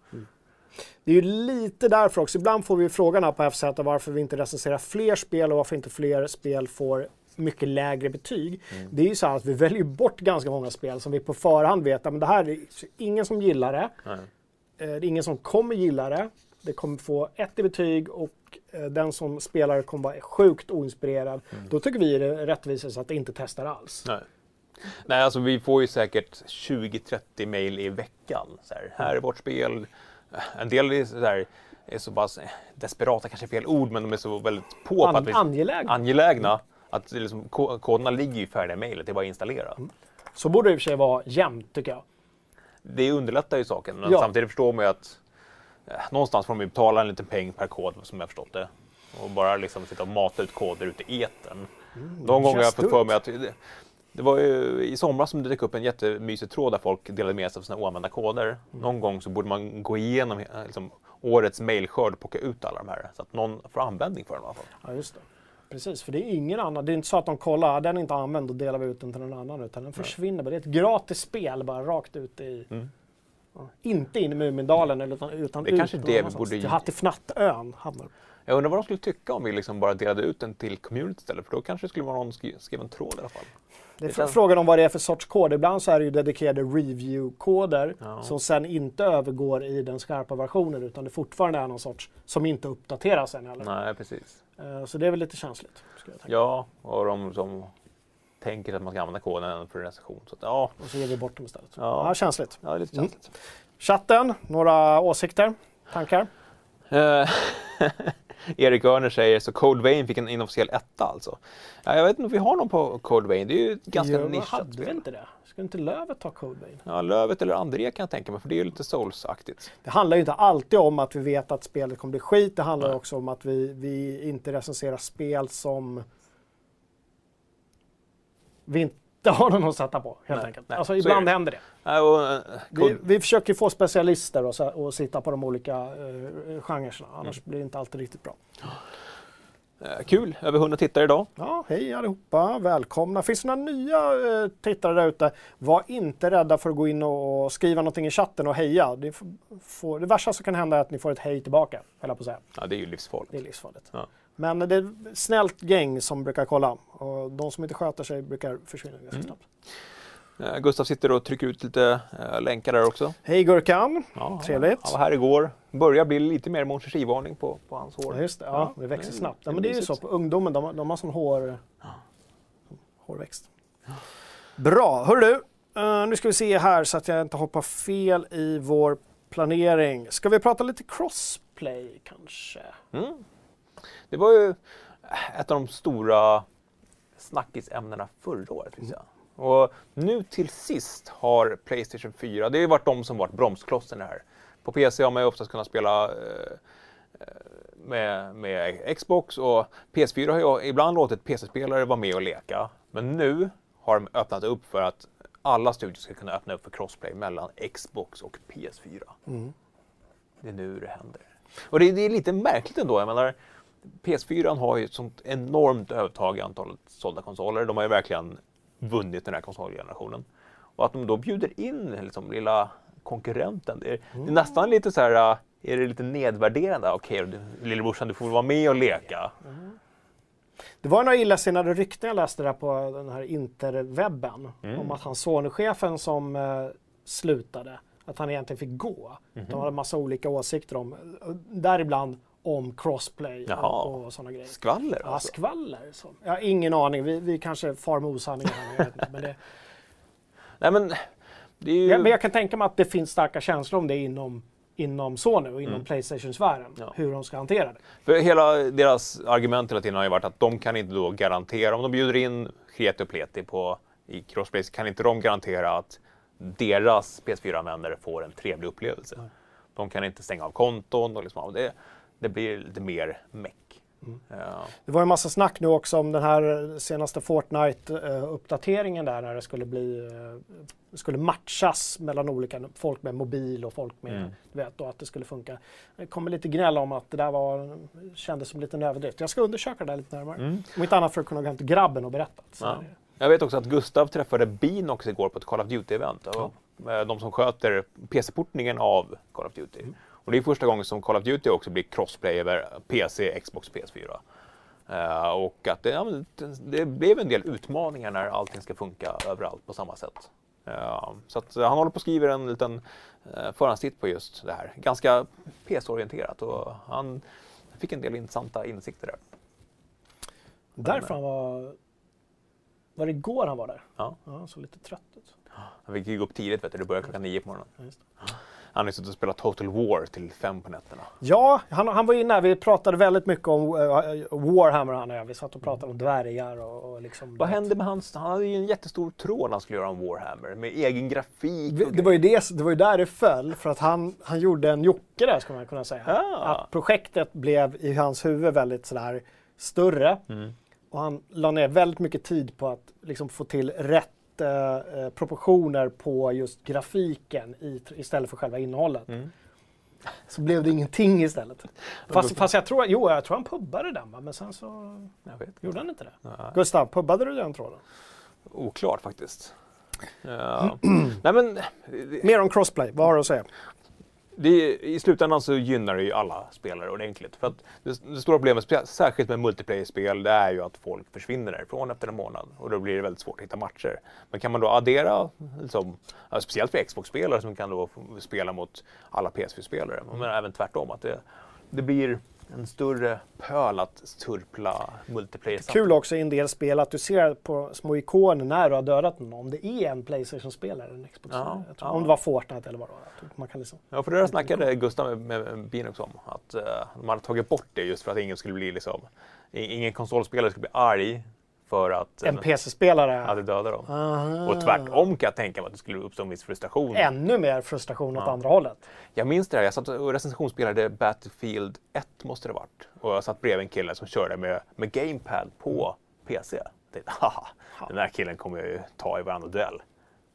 Det är ju lite därför också. Ibland får vi frågan här på FZ varför vi inte recenserar fler spel och varför inte fler spel får mycket lägre betyg. Det är ju så här att vi väljer bort ganska många spel som vi på förhand vet att det här är ingen som gillar det. Nej. Eh, Det är ingen som kommer gilla det. Det kommer få ett i betyg och eh, den som spelar kommer vara sjukt oinspirerad. Då tycker vi det är rättvisast att inte testar alls. Nej. Nej, alltså vi får ju säkert 20-30 mejl i veckan. Så här, här är vårt spel. En del är så, här, är så pass eh, desperata, kanske fel ord, men de är så väldigt på, An- att vi, angelägen. angelägna. Att det liksom, ko- koderna ligger ju i färdiga mejlet, det är bara att installera. Så borde det i och för sig vara jämnt tycker jag. Det underlättar ju saken, men Ja. samtidigt förstår man ju att eh, någonstans får man ju betala en liten peng per kod, som jag förstått det. Och bara liksom sitta och mata ut koder ute i etern. De gånger har jag fått för mig att det, var ju i somras som det dök upp en jättemysig tråd där folk delade med sig av sina oanvända koder. Mm. Någon gång så borde man gå igenom eh, liksom, årets mejlskörd och plocka ut alla de här så att någon får användning för dem i alla fall. Ja, just det. Precis, för det är ingen annan. Det är inte så att de kollar, "Ah, den är inte använd och delar vi ut den till någon annan. Utan den försvinner bara. Det är ett gratis spel bara rakt ut i... Mm. Ja, inte in i Mumindalen utan, utan Det är ut kanske det vi borde- Till Hattifnattön hamnar. Jag undrar vad de skulle tycka om vi liksom bara delade ut den till community istället, för då kanske det skulle vara någon som skrev en tråd i alla fall. Det är känns- frågan om vad det är för sorts kod. Ibland så är det ju dedikerade review-koder Ja. som sen inte övergår i den skarpa versionen utan det fortfarande är någon sorts som inte uppdateras än heller. Nej, precis. Eh, Så det är väl lite känsligt. Ja, och de som tänker att man ska använda koden för en recension. Så att, ja, Och så ger vi bort dem istället. Ja. Ja, känsligt. ja, lite Mm. känsligt. Chatten, några åsikter? Tankar? Erik Örner säger så Cold Vein fick en inofficiell etta alltså. Ja, jag vet inte om vi har någon på Cold Vein. Det är ju ett ganska Jo, nischat Hade vi inte det? Ska inte Lövet ta Code Vein? Ja, Lövet eller André kan jag tänka mig, för det är ju lite Souls-aktigt. Det handlar ju inte alltid om att vi vet att spelet kommer bli skit. Det handlar Nej. också om att vi, vi inte recenserar spel som vi inte har någon att sätta på. Helt Nej, enkelt. nej, alltså, ibland det. händer det. Ja, och, eh, Vi, vi försöker få specialister och, så- och sitta på de olika uh, genrerna. Annars Mm. blir det inte alltid riktigt bra. eh, kul, över 100 tittare idag. Ja, hej allihopa, välkomna. Finns det några nya tittare där ute? Var inte rädda för att gå in och, skriva någonting i chatten och heja. Det, får, det värsta som kan hända är att ni får ett hej tillbaka, höll jag på att säga. Ja, det är ju livsfarligt. Det är livsfarligt. Ja. Men det är ett snällt gäng som brukar kolla. Och de som inte sköter sig brukar försvinna ganska Mm. snabbt. Eh, Gustav sitter och trycker ut lite eh, länkar där också. Hej Gurkan! Ja, Trevligt. Han var här igår. Börjar bli lite mer Monster varning på, på hans hår. Ja, just det. Ja, det växer snabbt. Ja, men det är ju så på ungdomen, de, de har sån hår, hårväxt. Bra, hör du. eh, nu ska vi se här så att jag inte hoppar fel i vår planering. Ska vi prata lite crossplay kanske? Mm. Det var ju ett av de stora snackisämnena förra året. Jag. Och nu till sist har Playstation 4, det har ju varit de som varit bromsklossen här. På PC har man ju oftast kunnat spela eh, eh, med, med Xbox och PS4 har ju ibland låtit PC-spelare vara med och leka. Men nu har de öppnat upp för att alla studios ska kunna öppna upp för crossplay mellan Xbox och PS4. Mm. Det är nu det händer. Och det, det är lite märkligt ändå. Jag menar, PS4 har ju ett sånt enormt övertag i antalet sålda konsoler. De har ju verkligen vunnit den här konsolgenerationen. Och att de då bjuder in liksom, lilla konkurrenten. Det är, det är nästan lite så här, äh, är det lite nedvärderande? Okej, okay, lillebrorsan du får vara med och leka. Det var några illasinnade rykten jag läste där på den här interwebben mm. om att han Sony-chefen som eh, slutade, att han egentligen fick gå. Mm. De hade massa olika åsikter om, däribland om crossplay Jaha. och, och sådana grejer. Skvaller Ja, skvaller. Så. Jag har ingen aning, vi, vi kanske far med osanningar här. men det... Nej, men, det är ju... ja, men jag kan tänka mig att det finns starka känslor om det inom inom Sony och inom mm. Playstation-sfären, ja. hur de ska hantera det. För hela deras argument hela tiden har ju varit att de kan inte då garantera, om de bjuder in Kreti och Pleti på, i Crossplay, kan inte de garantera att deras PS4-användare får en trevlig upplevelse. Nej. De kan inte stänga av konton och liksom, det, det blir lite mer meck. Mm. Ja. Det var en massa snack nu också om den här senaste Fortnite-uppdateringen där när det skulle bli eh, skulle matchas mellan olika folk med mobil och folk med, mm. du vet, och att det skulle funka. Det kommer lite gnäll om att det där var, kändes som lite en överdrift. Jag ska undersöka det där lite närmare. Mm. Om inte annat för att kunna gå hem till grabben och berätta. Ja. Jag vet också att Gustav träffade Beanox igår på ett Call of Duty-event. Ja. De som sköter PC-portningen av Call of Duty. Mm. Och det är första gången som Call of Duty också blir crossplay över PC, Xbox, PS4. Uh, eh, och att det, ja, det, blev en del utmaningar när allting ska funka överallt på samma sätt. Uh, så att, han håller på att skriva en liten uh, förhandstitt på just det här. Ganska PC-orienterat och han fick en del intressanta insikter där. Därför han var... Var det igår han var där? Ja. ja han såg lite trött ut. Han fick gå upp tidigt, vet du. det började klockan nio på morgonen. Ja, han har suttit och spelat Total War till fem på nätterna. Ja, han, han var inne här. Vi pratade väldigt mycket om uh, Warhammer han och jag. Vi satt och pratade om dvärgar och, och liksom... Vad hände med hans... Han hade ju en jättestor tråd han skulle göra om Warhammer med egen grafik. Det, det var, ju det, det var ju där det föll för att han, han gjorde en jocke där skulle man kunna säga. Ah. Att projektet blev i hans huvud väldigt sådär större. Mm. Och han la ner väldigt mycket tid på att liksom få till rätt eh, proportioner på just grafiken i, istället för själva innehållet. Mm. Så blev det ingenting istället. Fast, fast, jag tror, jo, jag tror han pubbade den va? men sen så gjorde han inte det. Nej. Gustav, pubbade du den tråden? Oklart faktiskt. Ja. Nej, men, Mer om crossplay, vad har du att säga? Det, I slutändan så gynnar det ju alla spelare ordentligt. För att det, det stora problemet, särskilt med multiplayer-spel, det är ju att folk försvinner därifrån efter en månad. Och då blir det väldigt svårt att hitta matcher. Men kan man då addera, liksom, speciellt för Xbox-spelare som kan då spela mot alla PS4-spelare, men även tvärtom, att det, det blir en större pöl att surpla multiplayer. Kul också i en del spel att du ser på små ikoner när du har dödat någon, om det är en Playstation-spelare en xbox ja, ja. Om det var Fortnite eller vad det var. Man kan liksom... Ja, för det där snackade Gustav med, med Binux om, att uh, man hade tagit bort det just för att ingen skulle bli liksom, ingen konsolspelare skulle bli arg för att en PC-spelare hade dödat dem. Aha. Och tvärtom kan jag tänka mig att det skulle uppstå en viss frustration. Ännu mer frustration åt ja. andra hållet. Jag minns det här, jag satt och recensionsspelade Battlefield 1 måste det varit. Och jag satt bredvid en kille som körde med, med GamePad på PC. Jag tänkte, haha, den här killen kommer jag ju ta i varandra duell.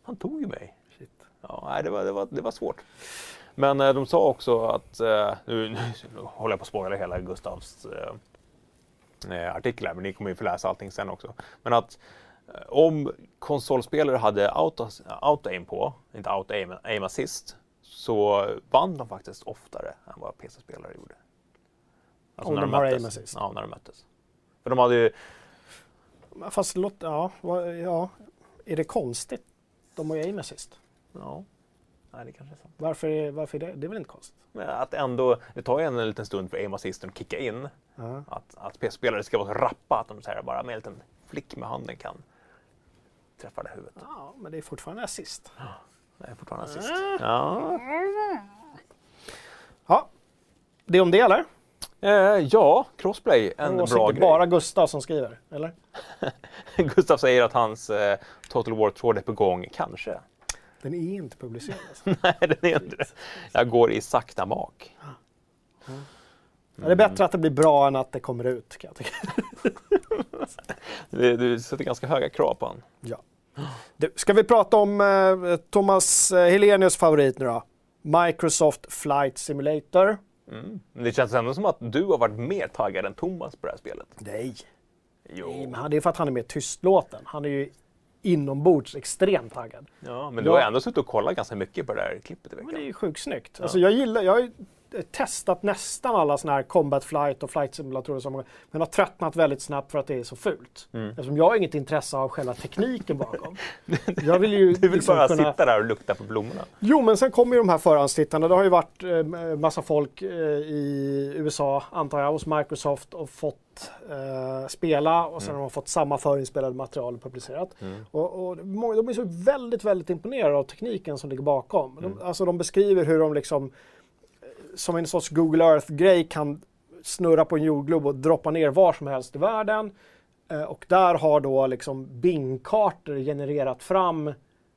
Han tog ju mig. Shit. Ja, nej, det, var, det, var, det var svårt. Men eh, de sa också att, eh, nu, nu, håller jag på att spoila hela Gustavs eh, eh, artiklar, men ni kommer ju få läsa allting sen också. Men att eh, om konsolspelare hade auto-aim på, inte auto-aim, men aim assist, så vann de faktiskt oftare än vad PC-spelare gjorde. Alltså om när de, de har aim assist? Ja, när de möttes. För de hade ju... Fast låt, ja, ja, är det konstigt? De har ju aim assist. Ja. Nej, det kanske är sant. Varför, varför är det? Det är väl inte konstigt? Men att ändå, det tar ju en liten stund för aim assisten att kicka in. Uh Att, att PC-spelare ska vara så rappa att de så här, bara med en liten flick med handen kan träffa det huvudet. Ja, men det är fortfarande assist. Ja, det är fortfarande assist. Uh Ja. ja. Det är om det eller? Eh, ja, Crossplay, en bra grej. Det bara Gustav som skriver, eller? Gustav säger att hans eh, Total War-tråd är på gång, kanske. Den är inte publicerad? Alltså. Nej, den är inte det. Jag går i sakta mak. Mm. Det är bättre att det blir bra än att det kommer ut kan jag tycka. Du, du sätter ganska höga krav på honom. Ja. Du, ska vi prata om eh, Thomas eh, Helenius favorit nu då? Microsoft Flight Simulator. Mm. Men det känns ändå som att du har varit mer taggad än Thomas på det här spelet. Nej. Jo. Nej, men det är för att han är mer tystlåten. Han är ju inombords extremt taggad. Ja, men du Ja. har ändå suttit och kollat ganska mycket på det här klippet i Men veckan. det är ju sjukt snyggt. Alltså jag gillar, jag testat nästan alla sådana här combat flight och flight simulatorer som men har tröttnat väldigt snabbt för att det är så fult. Mm. Eftersom jag har inget intresse av själva tekniken bakom. Jag vill ju Du vill liksom bara kunna... sitta där och lukta på blommorna. Jo, men sen kommer ju de här förhandstittarna. Det har ju varit eh, massa folk eh, i USA, antar jag, hos Microsoft och fått eh, spela och sen har de fått samma förinspelade material publicerat. Och, och många- de är så väldigt, väldigt imponerade av tekniken som ligger bakom. De, alltså de beskriver hur de liksom som en sorts Google Earth-grej kan snurra på en jordglob och droppa ner var som helst i världen. Eh, och där har då liksom Bing-kartor genererat fram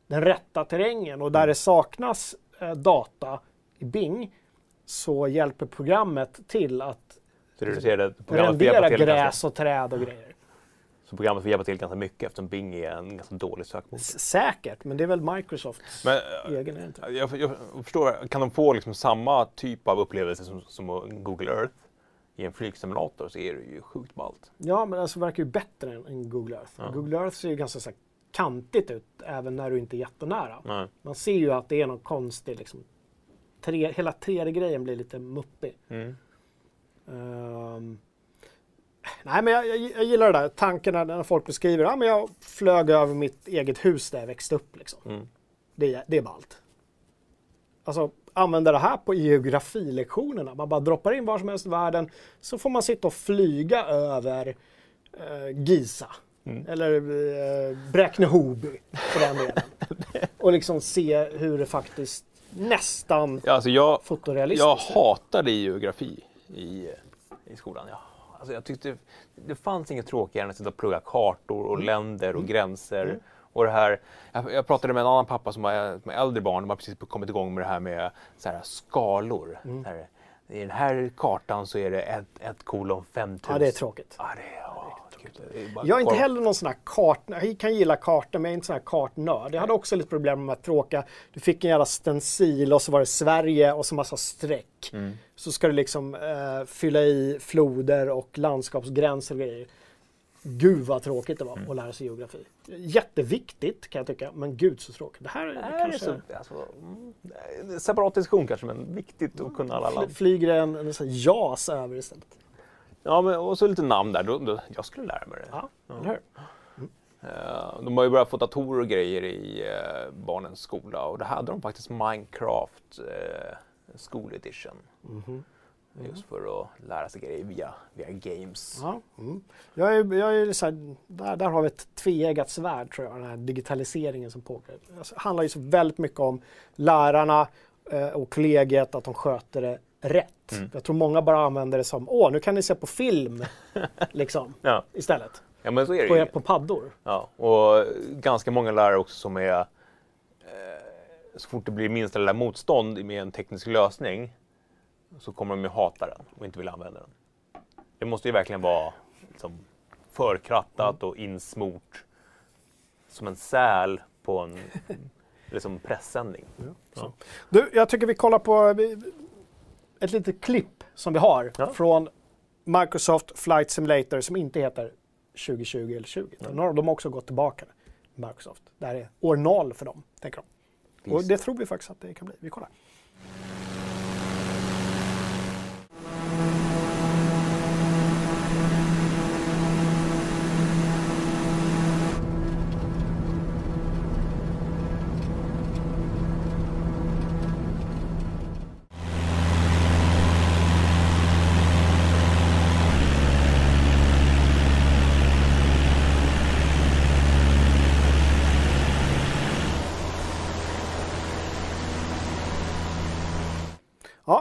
den rätta terrängen och där det saknas eh, data i Bing så hjälper programmet till att rendera gräs ganska, och träd och grejer. Så programmet får hjälpa till ganska mycket eftersom Bing är en ganska dålig sökmotor. Säkert, men det är väl Microsofts Men egen, är inte? eh, jag, jag förstår, kan de få liksom samma typ av upplevelse som, som Google Earth i en flygsimulator så är det ju sjukt ballt. Ja, men alltså verkar ju bättre än, än Google Earth. Ja. Google Earth ser ju ganska så kantigt ut även när du inte är jättenära. Nej. Man ser ju att det är någon konstig liksom, tre, hela 3D-grejen blir lite muppig. Mm. Ehm, nej, men jag, jag, jag gillar det där tanken när, folk beskriver att men jag flög över mitt eget hus där jag växte upp. Liksom. Mm. Det, är- det är ballt. Alltså använda det här på geografilektionerna. Man bara droppar in var som helst i världen så får man sitta och flyga över eh, Giza. Mm. Eller eh, Bräkne-Hoby för den delen. och liksom se hur det faktiskt nästan Ja, alltså jag, fotorealistiskt jag hatade geografi i, i skolan. Ja. Alltså jag tyckte det fanns inget tråkigare än att sitta och plugga kartor och länder och gränser. Och det här, jag, jag pratade med en annan pappa som har som har äldre barn, de har precis kommit igång med det här med så här, skalor. Så här, I den här kartan så är det ett, ett kolon 5000. Ja, det är tråkigt. Ja, det är, gud, Jag är inte heller någon sån här kart... Jag kan gilla kartor, men jag är inte sån här kartnörd. Jag hade också lite problem med att tråka. Du fick en jävla stencil och så var det Sverige och så massa streck. Mm. Så ska du liksom eh, fylla i floder och landskapsgränser och grejer. Gud vad tråkigt det var Mm. att lära sig geografi. Jätteviktigt kan jag tycka, men gud så tråkigt. Det här är det är kanske... så, alltså, mm, separat diskussion kanske, men viktigt att kunna alla land. Flyger en, en här JAS över istället. Ja, men, och så lite namn där. Då, då, jag skulle lära mig det. Ja, eller hur? Eh, de har ju börjat få datorer och grejer i eh, barnens skola och det hade de faktiskt Minecraft uh, School Edition. Mhm. Just för att lära sig grejer via, via games. Ja, mm. Jag är, jag är så här, där, där har vi ett tveeggat svärd tror jag, den här digitaliseringen som pågår. Alltså, Det handlar ju så väldigt mycket om lärarna eh, och kollegiet, att de sköter det rätt. Mm. Jag tror många bara använder det som, åh, nu kan ni se på film, liksom, Ja. istället. ja, men så är det På, ju. på paddor. Ja, och ganska många lärare också som är eh, så fort det blir minsta lilla motstånd med en teknisk lösning så kommer de ju hata den och inte vilja använda den. Det måste ju verkligen vara liksom, förkrattat och insmort som en säl på en liksom pressändning. Ja. Du, jag tycker vi kollar på vi- ett litet klipp som vi har Ja. från Microsoft Flight Simulator som inte heter 2020 eller 20. utan nu har De har också gått tillbaka, Microsoft. Det här är år noll för dem, tänker de. Och det tror vi faktiskt att det kan bli. Vi kollar.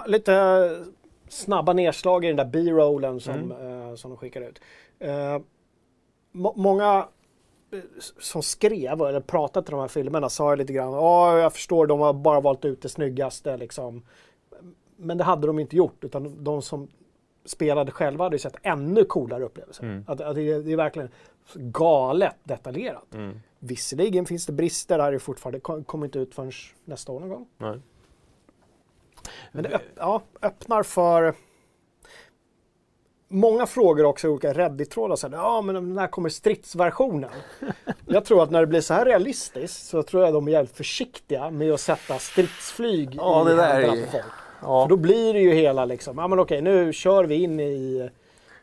Lite snabba nedslag i den där B-rollen som, eh, som de skickade ut. Eh, må- många eh, som skrev eller pratade till de här filmerna sa ju lite grann, ja jag förstår, de har bara valt ut det snyggaste liksom. Men det hade de inte gjort, utan de som spelade själva hade ju sett ännu coolare upplevelser. Mm. Att, att det, är, det är verkligen galet detaljerat. Mm. Visserligen finns det brister, här är fortfarande, kom- kommer inte ut förrän nästa år någon gång. Nej. Men det öpp, ja, öppnar för många frågor också i olika Reddit-trådar. Ja, men när kommer stridsversionen? jag tror att när det blir så här realistiskt så tror jag de är jävligt försiktiga med att sätta stridsflyg Ja, i det händerna på folk. Ja. För då blir det ju hela liksom, ja men okej nu kör vi in i,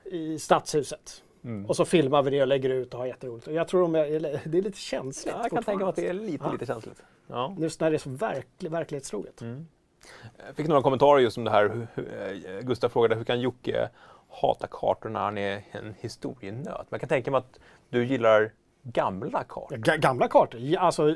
i stadshuset. Mm. Och så filmar vi det och lägger ut och har jätteroligt. Och jag tror de är, det är lite känsligt. Ja, jag kan tänka mig att det är lite, Ja. lite känsligt. Ja. Just när det är så verklig, verklighetstroget. Jag fick några kommentarer just om det här. Eh, Gustav frågade hur kan Jocke hata kartor när han är en historienöt? Jag kan tänka mig att du gillar gamla kartor. Ga- Gamla kartor. Alltså,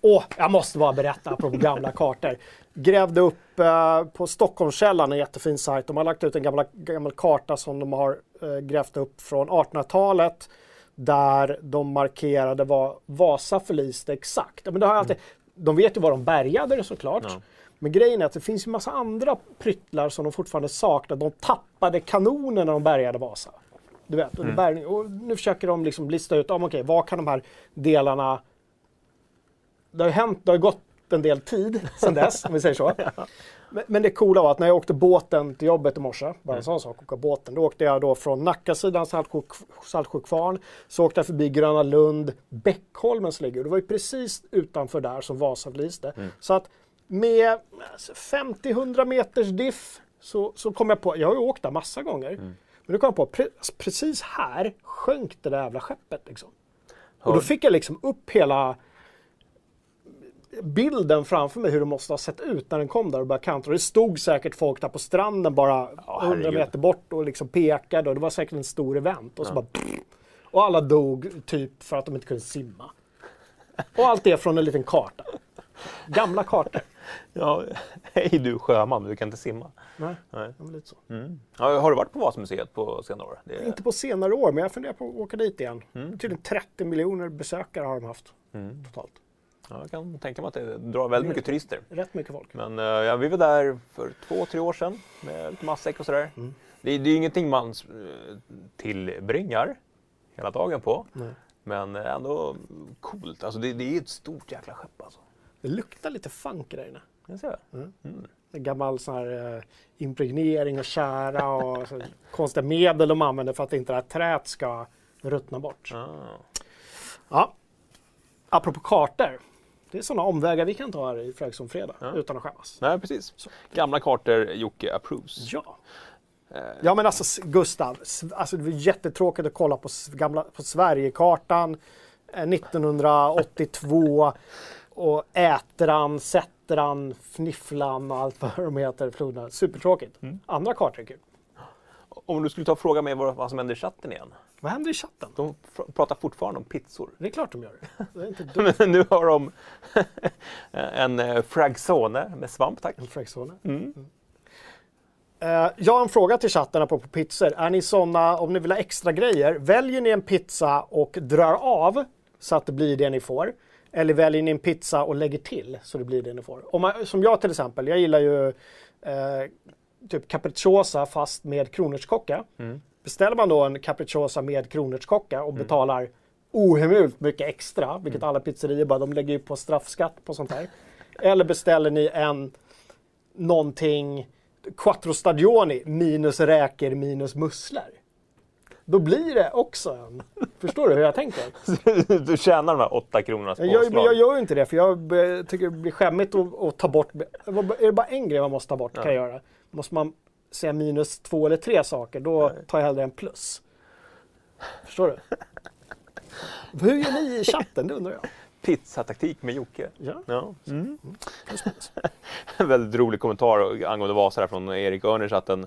åh, jag måste bara berätta apropå gamla kartor. Grävde upp eh, på Stockholmskällan, en jättefin sajt. De har lagt ut en gamla, gammal karta som de har eh, grävt upp från 1800-talet. Där de markerade var Vasa förliste exakt. Men det har alltid, De vet ju var de bärgade det såklart. Ja. Men grejen är att det finns ju massa andra pryttlar som de fortfarande saknar. De tappade kanoner när de bärgade Vasa. Du vet, under bärgning. Och nu försöker de liksom lista ut, om okej, vad kan de här delarna... Det har hänt, det har gått en del tid sedan dess, om vi säger så. Men, men det coola var att när jag åkte båten till jobbet i morse, bara en sån sak, åka båten, då åkte jag då från Nackasidan, Saltsjö- Saltsjökvarn, så åkte jag förbi Gröna Lund, Bäckholmen som ligger. Det var ju precis utanför där som Vasa förliste. Så att med alltså, 50-100 meters diff så, så kom jag på, jag har ju åkt där massa gånger, men nu kom jag på, pre, alltså, precis här sjönk det där jävla skeppet liksom. Och då fick jag liksom upp hela bilden framför mig hur det måste ha sett ut när den kom där och började kantra. Det stod säkert folk där på stranden bara Ja, 100 herregud. meter bort och liksom pekade och det var säkert en stor event. Och, så bara, och alla dog typ för att de inte kunde simma. Och allt det från en liten karta. Gamla kartor. Ja, hej du sjöman, du kan inte simma. Nej, Nej. det lite så. Mm. Ja, har du varit på Vasamuseet på senare år? Är... Inte på senare år, men jag funderar på att åka dit igen. Mm. Tydligen 30 miljoner besökare har de haft Mm. totalt. Ja, jag kan tänka mig att det drar väldigt mycket turister. Rätt mycket folk. Men eh, ja, vi var där för två, tre år sedan med lite matsäck och sådär. Mm. Det, det är ju ingenting man eh, tillbringar hela dagen på. Nej. Men eh, ändå coolt. Alltså det, det är ett stort jäkla skepp alltså. Det luktar lite funk där inne. Jag ser. En gammal sån här eh, impregnering och kära och så, konstiga medel de använder för att inte det här träet ska ruttna bort. Ah. Ja. Apropå kartor. Det är sådana omvägar vi kan ta här i Fröksson fredag Ja. utan att skämmas. Nej, precis. Gamla kartor, Jocke approves. Ja. Eh, Ja men alltså Gustav, alltså det var jättetråkigt att kolla på, gamla, på Sverigekartan eh, 1982 och Ätran, Sättran, Fnifflan och allt vad de heter, floderna. Supertråkigt. Andra kartor är kul. Om du skulle ta och fråga mig vad, vad som händer i chatten igen. Vad händer i chatten? De pratar fortfarande om pizzor. Det är klart de gör. Det är inte dumt. Men nu har de en eh, fragsone med svamp, tack. En Frexone. Mm. Eh, jag har en fråga till chatten på pizzor. Är ni sådana, om ni vill ha extra grejer, väljer ni en pizza och drar av så att det blir det ni får? Eller väljer ni en pizza och lägger till så det blir det ni får? Om man, som jag till exempel, jag gillar ju eh, typ capricciosa fast med kronärtskocka. Beställer man då en capricciosa med kronärtskocka och betalar ohemult mycket extra, vilket alla pizzerior bara, de lägger ju på straffskatt på sånt här. Eller beställer ni en någonting quattro stagioni minus räkor minus musslor. Då blir det också en. Förstår du hur jag tänker? du tjänar de här åtta kronornas Jag påslag. jag gör ju inte det för jag tycker det blir skämmigt att, att ta bort. Är det bara en grej man måste ta bort kan jag göra. Måste man säga minus två eller tre saker då tar jag hellre en plus. Förstår du? Hur gör ni i chatten? Det undrar jag. Pizzataktik med Jocke. Ja. Ja. Mm. en väldigt rolig kommentar angående Vasa från Erik Örner i chatten.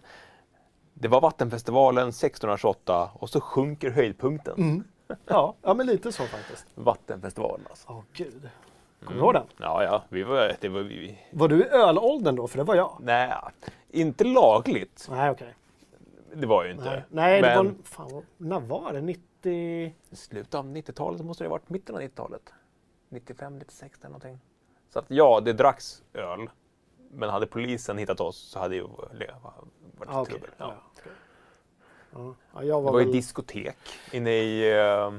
Det var Vattenfestivalen 1628 och så sjunker höjdpunkten. Ja, ja, men lite så faktiskt. Vattenfestivalen alltså. Åh gud. Kommer du ihåg den? Ja, ja, vi var, det var vi. Var du i ölåldern då? För det var jag. Nej, inte lagligt. Nej, okej. Det var ju inte. Nej, Nej det Men var... Fan, när var det? 90... i slutet av 90-talet så måste det ha varit mitten av 90-talet. 95, 96 eller någonting. Så att ja, det dracks öl. Men hade polisen hittat oss så hade det ju varit okej. trubbel. Ja. Ja. Ja, jag Det var var ju väl... diskotek inne i uh,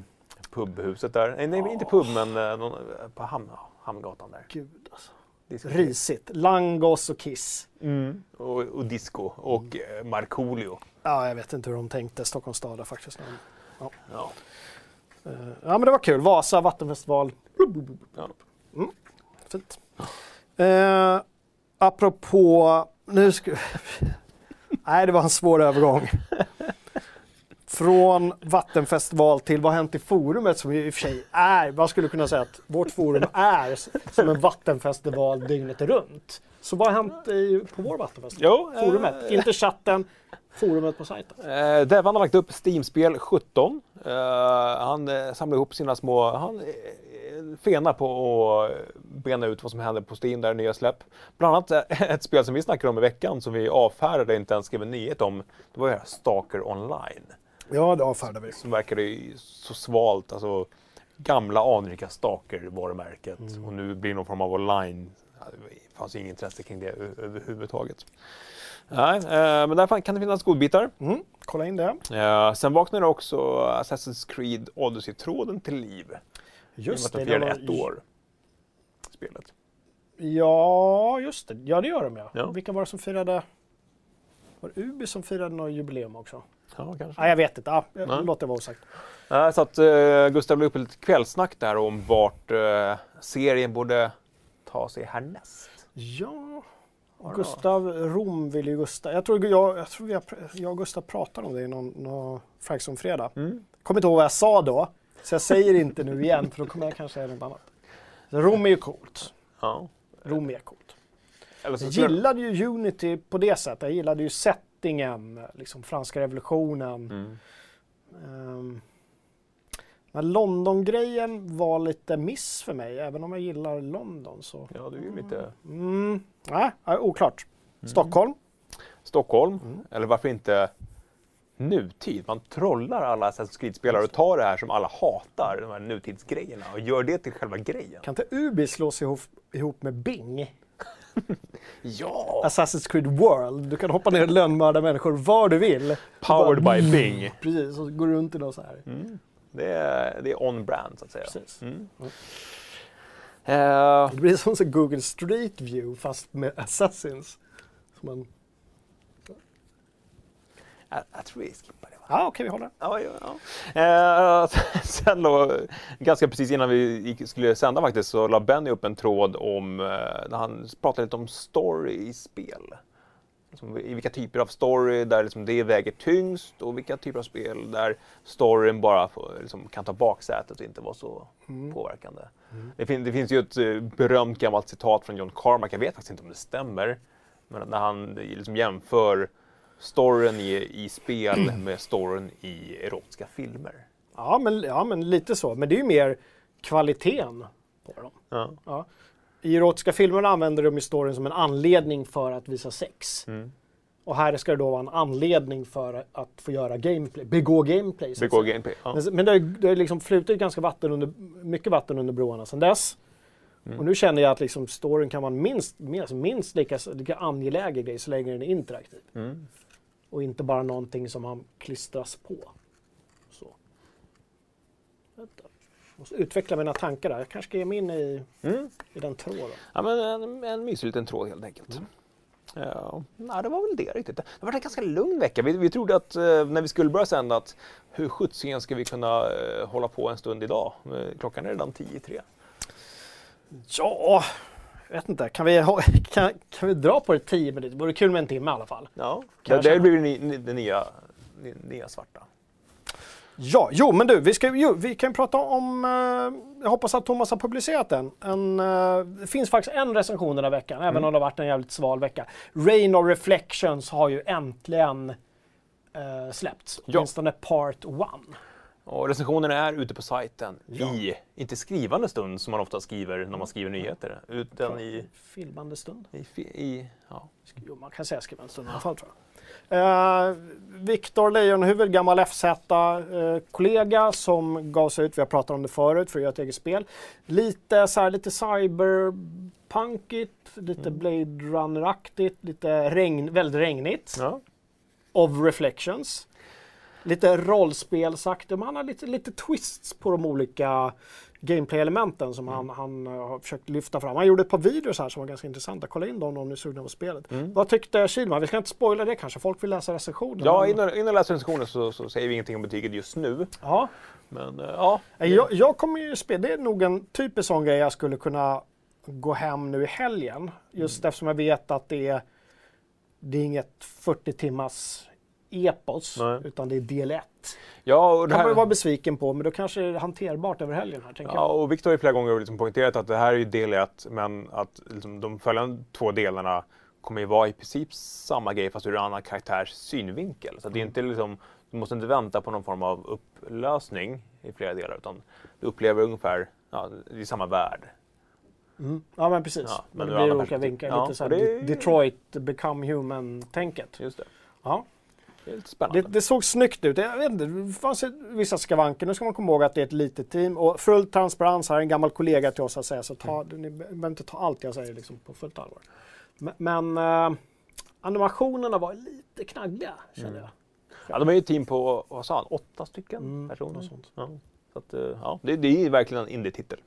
pubhuset där. Nej, nej inte pub, men uh, någon, på Ham Hamngatan där. Gud alltså. Diskotek. Risigt. Langos och Kiss. Mm. Och, och disco och uh, Markoolio. Ja, jag vet inte hur de tänkte, Stockholms stad där faktiskt. Ja. Eh, Ja, men det var kul. Vasa, vattenfestival. Ja. Fint. Eh, apropå... Nu ska... Nej, det var en svår övergång. Från vattenfestival till vad har hänt i forumet som i och för sig är, man skulle kunna säga att vårt forum är som en vattenfestival dygnet runt. Så vad har hänt i, på vår vattenfestival? Jo, eh, Forumet, inte chatten, forumet på sajten. Eh, Devan har lagt upp Steam-spel 17. Eh, han eh, samlar ihop sina små... Han eh, fenar på att bena ut vad som händer på Steam, där nya släpp. Bland annat eh, ett spel som vi snackade om i veckan som vi avfärdade inte ens skrev en nyhet om. Det var ju Stalker Online. Ja, det avfärdar vi. Som verkade så svalt. Alltså gamla anrika Stalker-varumärket. Och nu blir det någon form av online. Det fanns inget intresse kring det överhuvudtaget. Nej, eh, men där kan det finnas godbitar. Mm, kolla in det. Eh, sen vaknade också Assassin's Creed Odyssey-tråden till liv. Just det. det. Var- ett år. Spelet. Ja, just det. Ja, det gör de ja. Ja. Vilka var det som firade? Var det Ubi som firade något jubileum också? Ja, kanske. Nej, jag vet inte. Ja, jag Nej. låter det vara osagt. Så att eh, Gustav la upp ett kvällssnack där om vart eh, serien borde ta sig härnäst. Ja, Gustav Rom vill ju Gustav. Jag tror, jag, jag, tror har, jag och Gustav pratade om det i någon, någon Fraxon-fredag. Mm. Kommer inte ihåg vad jag sa då, så jag säger inte nu igen för då kommer jag kanske säga något annat. Rom är ju coolt. Ja. Rom är coolt. Eller så Jag gillade ju Unity på det sättet. Jag gillade ju settingen, liksom franska revolutionen. Mm. Um, men London-grejen var lite miss för mig, även om jag gillar London. Så. Ja, du är ju lite Mm, nej, ja, oklart. Stockholm? Stockholm, Mm. eller varför inte nutid? Man trollar alla Assassin's Creed-spelare och tar det här som alla hatar, de här nutidsgrejerna, och gör det till själva grejen. Kan inte Ubi slås ihop, ihop med Bing? Ja! Assassin's Creed World. Du kan hoppa ner och lönnmörda människor var du vill. Powered Bara- by Bing. Precis, och går runt i något så här. Mm. Det, är, det är on-brand, så att säga. Precis. Mm. Mm. Eh, Det blir som så Google Street View fast med Assassins. Som man... jag, jag tror Ja, okej, vi håller. Ja, ja, ja. Eh, sen då, ganska precis innan vi skulle sända faktiskt, så la Benny upp en tråd om, eh, när han pratade lite om story i spel. Liksom, I vilka typer av story där liksom det väger tyngst och vilka typer av spel där storyn bara får, liksom, kan ta baksätet och inte vara så Mm. påverkande. Det, fin- det finns ju ett eh, berömt gammalt citat från John Carmack, jag vet faktiskt inte om det stämmer, men när han liksom jämför storyn i, i spel med storyn i erotiska filmer. Ja men, ja, men lite så. Men det är ju mer kvaliteten på dem. Ja. Ja. I erotiska filmer använder de ju storyn som en anledning för att visa sex. Mm. Och här ska det då vara en anledning för att få göra gameplay, begå gameplay. Begå gameplay. Ja. Men, men det har liksom flutit ganska vatten under, mycket vatten under broarna sedan dess. Mm. Och nu känner jag att liksom storyn kan vara minst, minst, minst lika, lika angelägen grej så länge den är interaktiv. Mm. Och inte bara någonting som man klistras på. Så. Vänta. Måste utveckla mina tankar där. Jag kanske ska ge mig in i, Mm. i den tråden. Ja, men en, en mysig liten tråd helt enkelt. Ja, nej, det var väl det riktigt. Det varit en ganska lugn vecka. Vi, vi trodde att eh, när vi skulle börja sända att hur sjuttsingen ska vi kunna eh, hålla på en stund idag? Men Klockan är redan tio i tre. Ja, vet inte. Kan vi, kan, kan vi dra på det 10 minuter? Det vore kul med en timme i alla fall. Ja, Kan det, det blir det, ni- det nya, ni- nya svarta. Ja, jo men du, vi, ska, jo, vi kan ju prata om, eh, jag hoppas att Thomas har publicerat den. En, eh, det finns faktiskt en recension den här veckan, även om det har varit en jävligt sval vecka. Rain of Reflections har ju äntligen eh, släppts, Ja. åtminstone part 1. Och recensionen är ute på sajten Ja. i, inte skrivande stund som man ofta skriver när man skriver nyheter, utan i, Filmande stund. i, i ja. Jo, man kan säga skrivande stund i alla fall tror jag. Eh, Viktor Leijonhufvud, gammal FZ-kollega som gav sig ut, vi har pratat om det förut, för att göra ett eget spel. Lite så här, lite cyberpunkigt, lite Blade Runner-aktigt, lite regn, väldigt regnigt. Ja. Of Reflections. Lite rollspelsaktig. Man har lite, lite twists på de olika gameplay-elementen som han, han eh, har försökt lyfta fram. Han gjorde ett par videos här som var ganska intressanta. Kolla in dem om ni är sugna på spelet. Vad tyckte Kilman? Vi ska inte spoila det kanske, folk vill läsa recensionen. Ja, men- innan, innan läser recensionen så, så säger vi ingenting om betyget just nu. ja. Men eh, ja, Jag, jag kommer ju spela, det är nog en typisk sån grej jag skulle kunna gå hem nu i helgen. Just eftersom jag vet att det är, det är inget 40 timmars epos, Nej. utan det är del 1. ja och det kan man ju vara här, besviken på, men då kanske det är hanterbart över helgen här, tänker ja, jag. och Viktor har ju flera gånger liksom poängterat att det här är ju del ett, men att liksom, de följande två delarna kommer ju vara i princip samma grej fast ur en annan karaktärs synvinkel. Så att det är inte liksom, du måste inte vänta på någon form av upplösning i flera delar, utan du upplever ungefär, ja, det är samma värld. Mm. Ja, men precis. Ja, men men det blir olika vinklar. Ja, lite så och här det Detroit become human-tänket. Just det. Ja. Det. Det, såg snyggt ut. Jag vet inte, det fanns vissa skavanker. Nu ska man komma ihåg att det är ett litet team. Och full transparens här, en gammal kollega till oss att säga, så ta, ni behöver inte ta allt jag säger liksom på fullt allvar. Men, eh, animationerna var lite knaggliga, kände jag. Ja, de är ju ett team på, vad sa han, åtta stycken Mm, personer. något sånt. Ja. Så att, eh, ja, det, det är verkligen en indie-titel.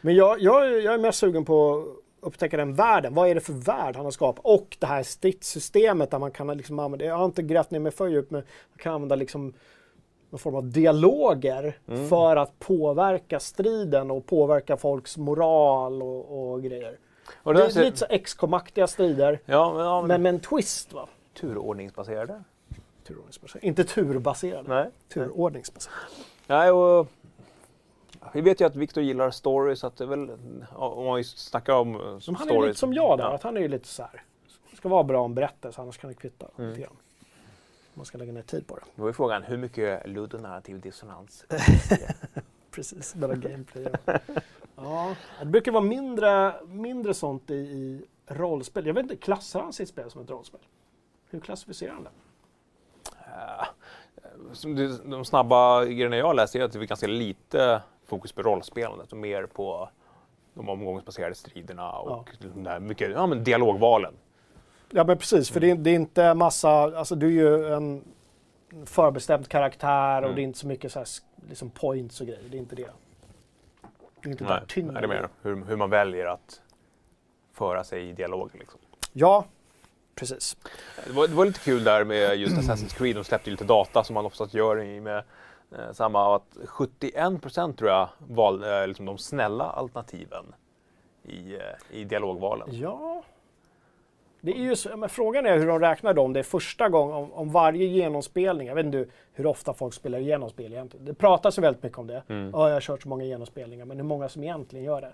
Men jag, jag, jag är mest sugen på upptäcka den världen. Vad är det för värld han har skapat? Och det här stridssystemet där man kan liksom använda, jag har inte grävt ner mig för djupt, men man kan använda liksom någon form av dialoger för att påverka striden och påverka folks moral och, och grejer. Och Det är ser- lite så XK-maktiga strider, Ja, men, ja, men, men med en twist va? turordningsbaserade? Turordningsbaserade. Inte turbaserade. Nej. Turordningsbaserade. Nej, och vi vet ju att Victor gillar stories, så att det är väl, om man snackar om eh, Men stories. han är lite som jag där, Ja. att han är ju lite så här. Det ska vara bra om berättelse, annars kan det kvitta Mm. lite grann. Man ska lägga ner tid på det. Då är frågan, hur mycket ludonarrativ dissonans? Precis, bara gameplay. Ja. ja, det brukar vara mindre, mindre sånt i, i rollspel. Jag vet inte, klassar han sitt spel som ett rollspel? Hur klassificerar han det? Eh, det- De snabba grejerna jag läser är att det är ganska lite fokus på rollspelandet och mer på de omgångsbaserade striderna och där mycket, ja, men dialogvalen. Ja men precis, för det är, det är inte massa, alltså du är ju en förbestämd karaktär och Mm. det är inte så mycket så här, liksom points och grejer. Det är inte det. Det är inte Nej, tyngden nej, det är mer hur, hur man väljer att föra sig i dialog. Liksom. Ja, precis. Det, var, det var lite kul där med just Assassin's Creed, de släppte lite data som man oftast gör i med eh, samma, att 71% tror jag valde eh, liksom de snälla alternativen i, eh, i dialogvalen. Ja. Det är ju men frågan är hur de räknar dem. Det är första gången om, om varje genomspelning. Jag vet inte hur ofta folk spelar igenom spel egentligen. Det pratas ju väldigt mycket om det. Mm. Ja, jag har kört så många genomspelningar, men hur många som egentligen gör det?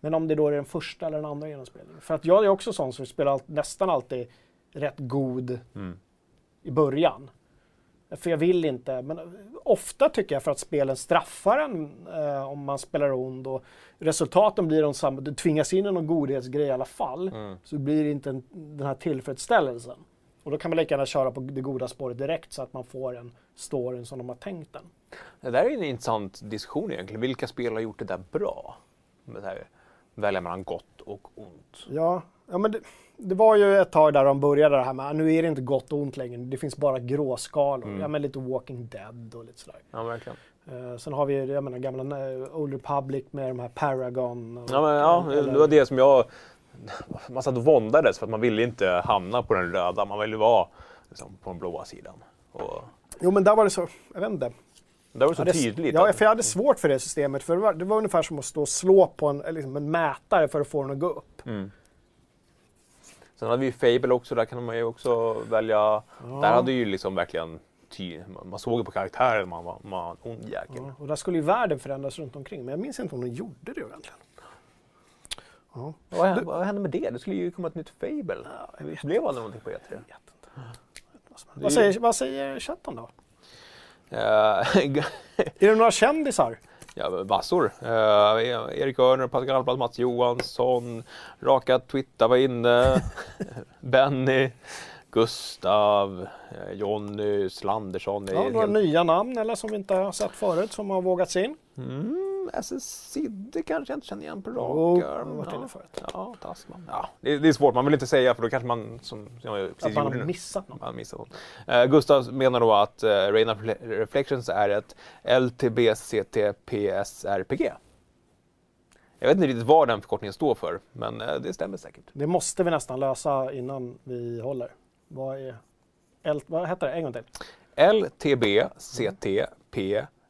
Men om det då är den första eller den andra genomspelningen. För att jag är också sån som spelar nästan alltid rätt god Mm. i början. För jag vill inte, men ofta tycker jag för att spelen straffar en eh, om man spelar ond och resultaten blir de samma. Du tvingas in i någon godhetsgrej i alla fall. Mm. Så blir det inte en, den här tillfredsställelsen. Och då kan man lika gärna köra på det goda spåret direkt så att man får en story som de har tänkt den. Det där är en intressant diskussion egentligen. Vilka spel har gjort det där bra? Det här, välja mellan gott och ont. Ja, ja men det, det var ju ett tag där de började det här med nu är det inte gott och ont längre. Det finns bara gråskalor. Mm. Ja, men lite Walking Dead och lite sådär. Ja, verkligen. Eh, sen har vi jag menar, gamla eh, Old Republic med de här Paragon. och- Ja, men, ja, eller- det var det som jag... Man satt och våndades för att man ville inte hamna på den röda, man ville vara liksom, på den blåa sidan. Och Jo, men där var det så, jag vet inte. det var så tydligt. Ja, för jag hade svårt för det systemet. För det var, det var ungefär som att stå och slå på en, liksom en mätare för att få den att gå upp. Mm. Sen hade vi ju Fable också, där kan man ju också välja... Där hade ju liksom verkligen... Man såg ju på karaktären man var, man en ond jäkel. Ja, och där skulle ju världen förändras runt omkring. Men jag minns inte om de gjorde det egentligen. Ja, Vad, hände, vad hände med det? Det skulle ju komma ett nytt Fable. vet, Blev aldrig någonting på E3? jag vet inte. Vad säger, vad säger chatten då? Eh, Är det några kändisar? Ja, massor. Uh, Erik Örner, Pascal Alblad, Mats Johansson, Raka Twitter var inne, Benny, Gustav, eh, Jonny, Slandersson. Ja, några nya namn eller som vi inte har sett förut som har vågat sig in? Mm, SS Sidde kanske jag inte känner igen på rak arm. varit Ja. Ja, Taskman. Ja, det, det är svårt, man vill inte säga för då kanske man som jag Att precis man gjorde har missat något. Man missat något. Eh, Gustav menar då att uh, Rain of Reflections är ett LTBCTPSRPG. Jag vet inte riktigt vad den förkortningen står för, men eh, det stämmer säkert. Det måste vi nästan lösa innan vi håller. Vad är... L... Vad heter det? En gång till.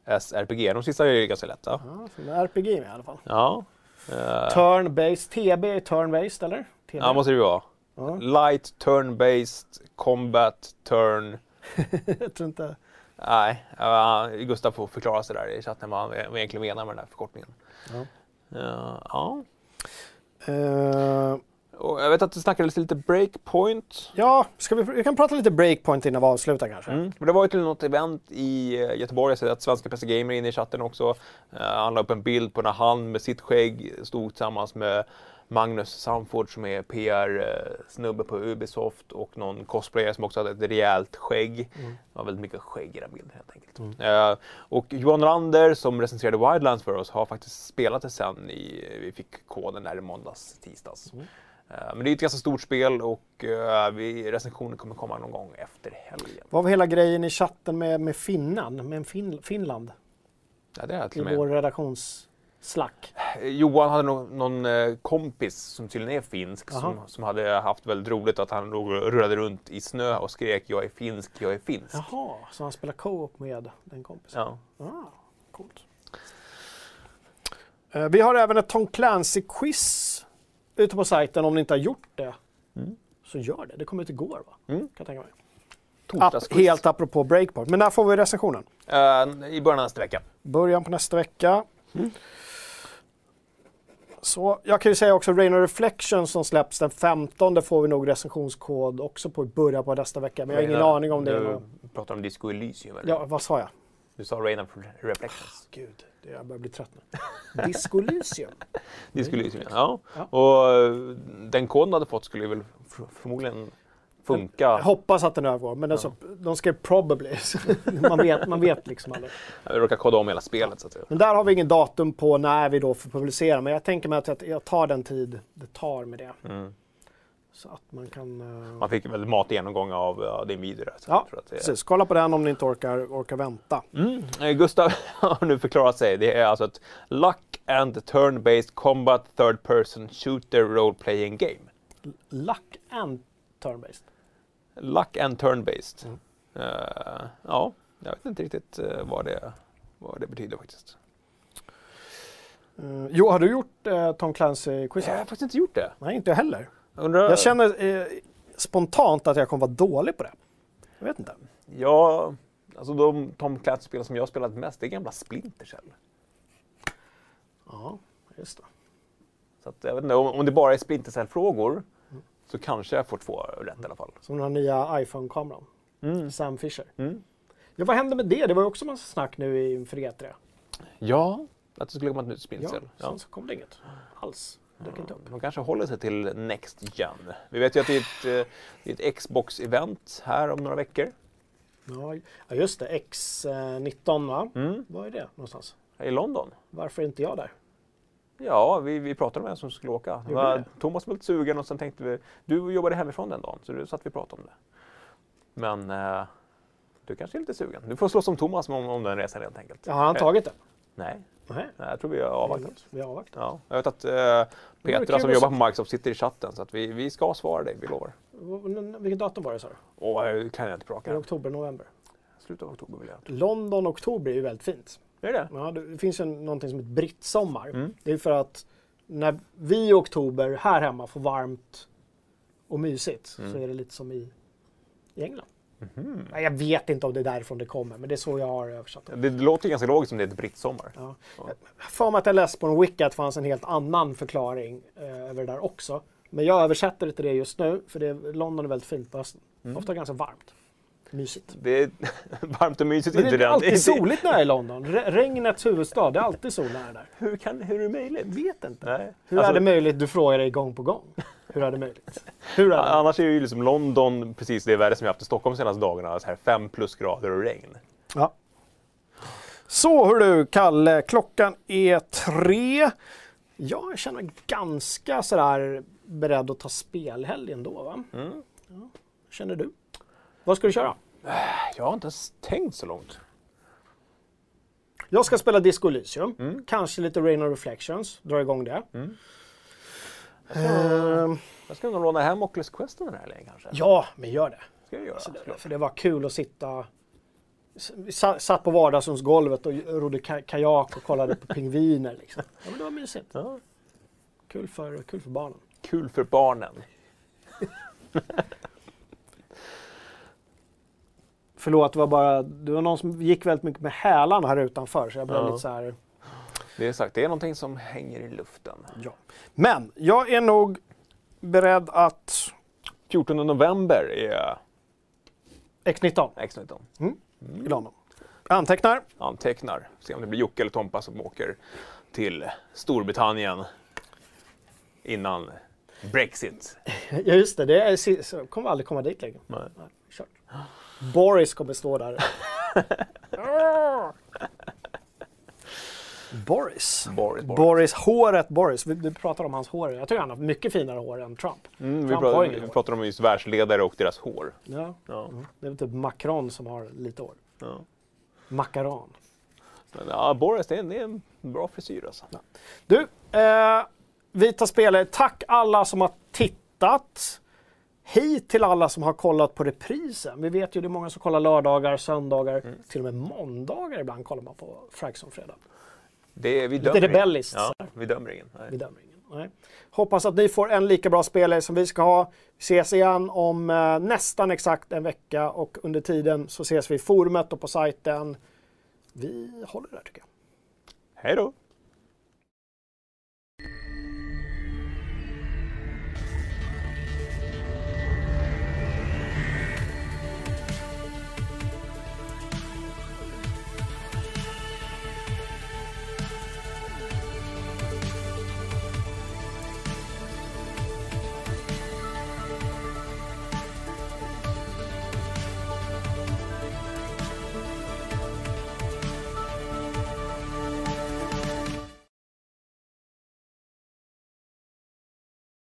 LTBCTPSRPG. De sista är ju ganska lätta. Ja, så det är RPG med i alla fall. Ja. Eh, Turn-based. TB är turn-based eller? TB. ja, måste det ju vara. Ja. Light, turn-based, combat, turn. Jag tror inte... Nej, uh, Gustav får förklara sig där i chatten vad han han egentligen menar med den här förkortningen. Ja. Eh, ja. Eh, Och jag vet att du snackade lite breakpoint. ja, ska vi, vi kan prata lite breakpoint innan vi avslutar kanske. Mm. Men det var ju till något event i eh, Göteborg, jag ser att svenska PC Gamer är inne i chatten också. Uh, han la upp en bild på när han med sitt skägg stod tillsammans med Magnus Samford som är PR-snubbe på Ubisoft och någon cosplayare som också hade ett rejält skägg. Mm. Det var väldigt mycket skägg i den bilden helt enkelt. Eh, och Johan Lander som recenserade Wildlands för oss har faktiskt spelat det sen. I, vi fick koden där i måndags, tisdags. Mm. Eh, men det är ett ganska stort spel och uh, vi, recensionen kommer komma någon gång efter helgen. Vad var hela grejen i chatten med, med Finland? Med fin, Finland? Ja, det är I till och med. vår redaktionsslack. Eh, Johan hade någon, någon eh, kompis som tydligen är finsk Aha. som, som hade haft väldigt roligt att han rullade runt i snö och skrek jag är finsk, jag är finsk. Jaha, så han spelar co-op med den kompisen? Ja. Ah, coolt. Eh, Vi har även ett Tom Clancy-quiz ute på sajten. Om ni inte har gjort det, Mm. så gör det. Det kom ut igår, va? Mm. Kan jag tänka mig. App, helt apropå Breakpoint. Men när får vi recensionen? Eh, I början av nästa vecka. Början på nästa vecka. Så jag kan ju säga också Rain of Reflection som släpps den 15 får vi nog recensionskod också på i början på nästa vecka. Men jag har ingen aning om det Du pratar om Disco Elysium eller? Ja, vad sa jag? Du sa Rain of Reflections. Gud, det- jag börjar bli trött nu. Disco Elysium. Disco Elysium, ja. Ja. Och eh, den koden du hade fått skulle väl förmodligen funka. Jag hoppas att den övergår, men alltså, de skrev probably. man, vet, man vet liksom aldrig. Jag råkar koda om hela spelet så att säga. Men där har vi ingen datum på när vi då får publicera. Men jag tänker mig att jag- jag tar den tid det tar med det. Mm. Så att man kan... eh, Man fick väl mat genomgång av ja, din video där. Ja, jag det precis. Kolla på den om ni inte orkar, orkar vänta. Mm. Eh, Gustav har nu förklarat sig. Det är alltså ett Luck and Turn-Based Combat Third Person Shooter Role Playing Game. Luck and turn-based. Luck and Turn-Based. Mm. Eh, ja, jag vet inte riktigt vad, det, vad det betyder faktiskt. Jo, har du gjort uh, Tom Jag Clancy-quizen? har faktiskt inte gjort det. Nej, inte jag heller. Undrar, Jag känner eh, spontant att jag kommer vara dålig på det. Jag vet inte. Ja, alltså de Tom Clancy-spel som jag spelat mest, det är gamla Splinter Cell. Ja, just det. Så att, jag vet inte, om, om det bara är Splinter Cell-frågor så kanske jag får två rätt i alla fall. Som den här nya iPhone-kameran. Mm. Sam Fisher. Mm. Ja, vad hände med det? Det var ju också massa snack nu inför E3. Ja, att det skulle komma ett nytt Ja, Splinter Cell. sen så kom det inget alls. Dök inte upp. De kanske håller sig till Next Gen. Vi vet ju att det är ett, eh, ett Xbox-event här om några veckor. Ja, just det. X19 va? Mm. Var är det någonstans? I London. Varför är inte jag där? Ja, vi, vi pratade med en som skulle åka. Var? Thomas var lite sugen och sen tänkte vi, du jobbade hemifrån den dagen så du satt vi och pratade om det. Men eh, du kanske är lite sugen. Du får slå som Thomas om, om den resan helt enkelt. Ja, har han tagit det? Nej, Nej. jag tror vi har avvaktat. Vi avvaktar. Ja, jag vet att eh, Petra som jobbar på Microsoft sitter i chatten så att vi, vi ska svara dig, vi lovar. Vilket datum var det sa du? Åh, det kan jag inte det arm. oktober, november? Slutet av oktober vill jag. London, oktober är ju väldigt fint. Är det Ja, det finns ju någonting som heter brittsommar. Mm. Det är för att när vi i oktober här hemma får varmt och mysigt så Mm. är det lite som i, i England. Nej, Jag vet inte om det är därifrån det kommer, men det är så jag har översatt det. Det låter ganska logiskt om det är ett brittsommar. Ja. Ja. För mig att jag läste på en wiki att det fanns en helt annan förklaring eh, över det där också. Men jag översätter det till det just nu, för det, London är väldigt fint på hösten. Mm. Ofta ganska varmt. Mysigt. Det är varmt och mysigt. Men det inte är alltid soligt när jag är i London. Re- regnets huvudstad, det är alltid sol när jag är där. Hur, kan, hur är det möjligt? Vet inte. Nej. Hur Alltså, är det möjligt? Du frågar dig gång på gång. Hur är det möjligt? Hur är det? Annars är ju liksom London precis det väder som vi haft i Stockholm de senaste dagarna. Så här fem plusgrader och regn. Ja. Så Så hör du Kalle, klockan är tre. Jag känner mig ganska sådär beredd att ta spelhelg ändå. Va? Mm. Ja. Känner du? Vad ska du köra? Jag har inte ens tänkt så långt. Jag ska spela Disco Elysium. Kanske lite Rain of Reflections. Dra igång det. Ehm, Jag ska nog låna hem Oculus Quest den här helgen kanske. ja, men gör det. Ska jag göra. Så det. För det var kul att sitta... Satt på vardagsrumsgolvet och rodde ka- kajak och kollade på pingviner. Liksom. Ja, men det var mysigt. Ja. Kul för, kul för barnen. Kul för barnen. Förlåt, det var bara... Det var någon som gick väldigt mycket med hälarna här utanför. Så jag blev Ja. lite så här... Det är sagt, det är någonting som hänger i luften. Ja. Men jag är nog beredd att... 14 november är X19 X19. i London. Antecknar. Antecknar. Se om det blir Jocke eller Tompa som åker till Storbritannien innan Brexit. Ja, just det. det kommer aldrig komma dit längre. Nej. Nej, kört. Boris kommer stå där. Boris. Boris, Boris. Boris, håret Boris. Vi, vi pratar om hans hår. Jag tycker han har mycket finare hår än Trump. Mm, vi, Trump pratar, har inget vi hår. pratar om just världsledare och deras hår. Ja. Ja. Det är väl typ Macron som har lite hår. Ja. Macaron. Men, ja, Boris, det är, det är en bra frisyr alltså. Du, eh, vi tar spelare. Tack alla som har tittat. Hej till alla som har kollat på reprisen. Vi vet ju det är många som kollar lördagar, söndagar, Mm. till och med måndagar ibland kollar man på Fragsson-fredag. Det är, vi Lite rebelliskt. Ja, vi dömer ingen. Nej. Vi dömer ingen. Nej. Hoppas att ni får en lika bra spelare som vi ska ha. Vi ses igen om eh, nästan exakt en vecka och under tiden så ses vi i forumet och på sajten. Vi håller där tycker jag. Hej då!